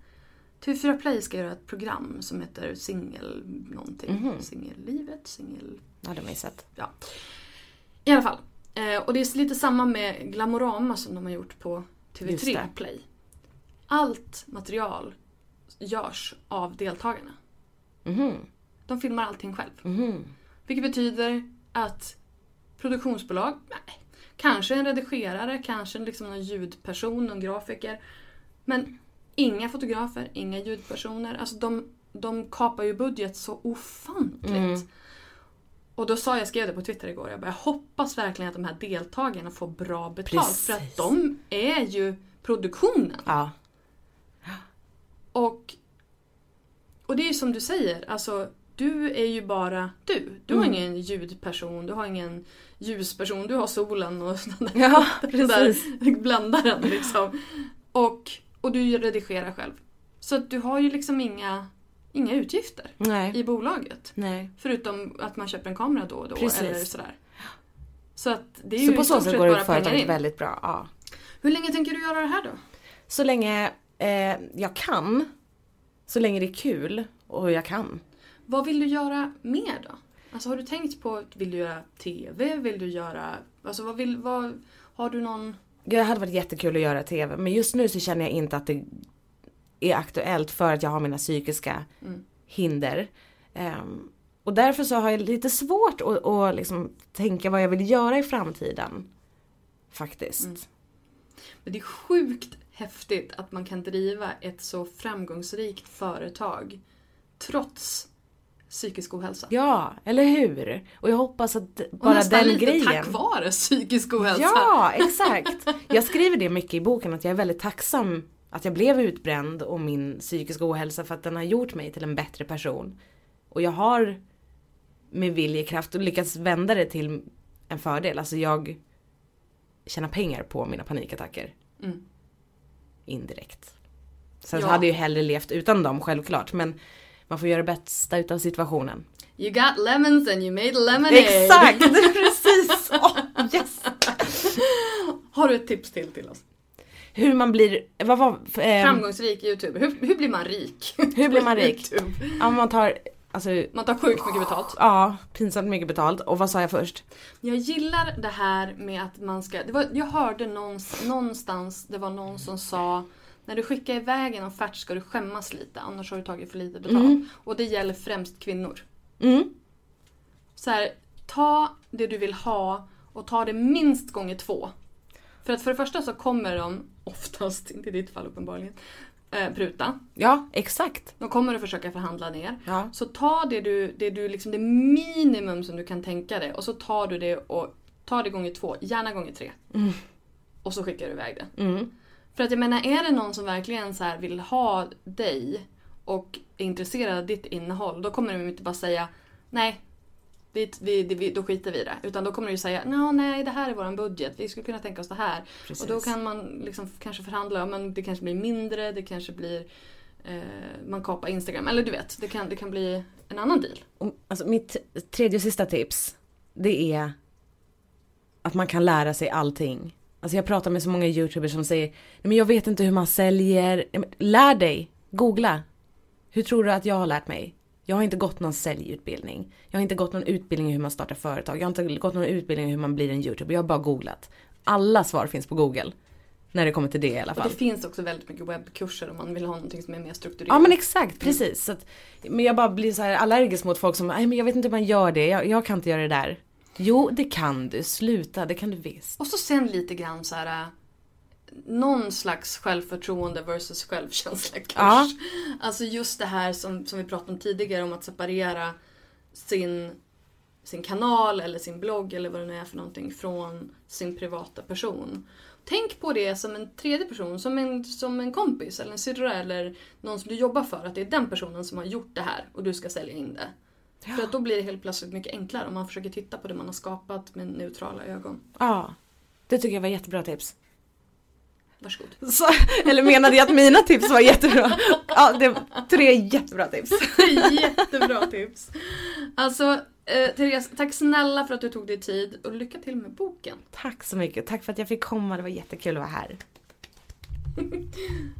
TV4 Play ska göra ett program som heter Singel någonting. Mhm. Singellivet, singel... ja det har ju sett. Ja. I alla fall. Eh, och det är lite samma med Glamorama som de har gjort på Just TV3 det. Play. Allt material görs av deltagarna. Mhm. De filmar allting själv. Mhm. Vilket betyder att produktionsbolag, nej, kanske en redigerare, kanske liksom någon ljudperson, någon grafiker. Men inga fotografer, inga ljudpersoner. Alltså de, de kapar ju budget så ofantligt. Mm. Och då sa jag, skrev det på Twitter igår, jag bara, jag hoppas verkligen att de här deltagarna får bra betalt. Precis. För att de är ju produktionen. Ja. Och, och det är ju som du säger, alltså du är ju bara du. Du har Mm. ingen ljudperson, du har ingen ljusperson, du har solen och den där, Ja, den där bländaren liksom. Och, och du redigerar själv. Så att du har ju liksom inga, inga utgifter Nej. i bolaget. Nej. Förutom att man köper en kamera då och då Precis. eller sådär. Så att det är ju Så på i så sätt går det företaget väldigt bra. Ja. Hur länge tänker du göra det här då? Så länge Eh, jag kan. Så länge det är kul och jag kan. Vad vill du göra mer då? Alltså har du tänkt på, vill du göra TV? Vill du göra, alltså vad vill, vad, har du någon... Det hade varit jättekul att göra TV men just nu så känner jag inte att det är aktuellt för att jag har mina psykiska hinder. Ehm, och därför så har jag lite svårt att, att liksom tänka vad jag vill göra i framtiden. Faktiskt. Men det är sjukt häftigt att man kan driva ett så framgångsrikt företag trots psykisk ohälsa. Ja, eller hur? Och jag hoppas att Och bara nästan den lite grejen. tack vare psykisk ohälsa. Ja, exakt. Jag skriver det mycket i boken att jag är väldigt tacksam att jag blev utbränd och min psykiska ohälsa för att den har gjort mig till en bättre person. Och jag har med viljekraft lyckats vända det till en fördel. Alltså jag tjänar pengar på mina panikattacker. Mm. Indirekt. Sen Ja. hade jag ju hellre levt utan dem självklart men man får göra det bästa utav situationen. You got lemons and you made lemonade. Exakt! Precis! Åh, yes! Har du ett tips till till oss? Hur man blir, vad var, eh, Framgångsrik youtuber. Hur, hur blir man rik? Hur blir man rik? YouTube. Ja, man tar, alltså, Man tar sjukt mycket betalt. ja, pinsamt mycket betalt. Och vad sa jag först? Jag gillar det här med att man ska... Var, jag hörde någons, någonstans, det var någon som sa när du skickar iväg en offert ska du skämmas lite annars har du tagit för lite betalt. Och det gäller främst kvinnor. Mm. Så här, ta det du vill ha och ta det minst gånger två. För att för det första så kommer de, oftast, inte i ditt fall uppenbarligen, eh, pruta. Ja, exakt. De kommer att försöka förhandla ner. Ja. Så ta det du, det du liksom det minimum som du kan tänka dig och så tar du det och tar det gånger två, gärna gånger tre. Och så skickar du iväg det. Mm. För att jag menar, är det någon som verkligen så vill ha dig och är intresserad av ditt innehåll, då kommer de inte bara säga nej, vi, vi, vi, då skiter vi i det. Utan då kommer de ju säga "Nå, nej, det här är våran budget, vi skulle kunna tänka oss det här. Precis. Och då kan man liksom kanske förhandla, men det kanske blir mindre, det kanske blir eh, man kapar Instagram, eller du vet, det kan, det kan bli en annan deal. Och, Alltså, mitt tredje och sista tips, det är att man kan lära sig allting. Alltså jag pratar med så många youtubers som säger, nej men jag vet inte hur man säljer. Lär dig, googla. Hur tror du att jag har lärt mig? Jag har inte gått någon säljutbildning. Jag har inte gått någon utbildning i hur man startar företag. Jag har inte gått någon utbildning i hur man blir en youtuber. Jag har bara googlat. Alla svar finns på google. När det kommer till det i alla Och fall. det finns också väldigt mycket webbkurser om man vill ha någonting som är mer strukturerat. Ja men exakt, precis. Så att, men jag bara blir så här allergisk mot folk som, nej men jag vet inte hur man gör det, jag, jag kan inte göra det där. Jo det kan du, sluta, det kan du visst. Och så sen lite grann så här. äh, Någon slags självförtroende versus självkänsla kurs. Ja. Alltså just det här som, som vi pratade om tidigare om att separera sin, sin kanal eller sin blogg eller vad det nu är för någonting från sin privata person. Tänk på det som en tredje person, som en, som en kompis eller en syrra eller någon som du jobbar för. Att det är den personen som har gjort det här och du ska sälja in det. För att då blir det helt plötsligt mycket enklare om man försöker titta på det man har skapat med neutrala ögon. Ja, det tycker jag var jättebra tips. Varsågod. Så, eller menade jag att mina tips var jättebra? Ja, det var tre jättebra tips. Jättebra tips. Alltså, eh, Therese, tack snälla för att du tog dig tid och lycka till med boken. Tack så mycket, tack för att jag fick komma, det var jättekul att vara här.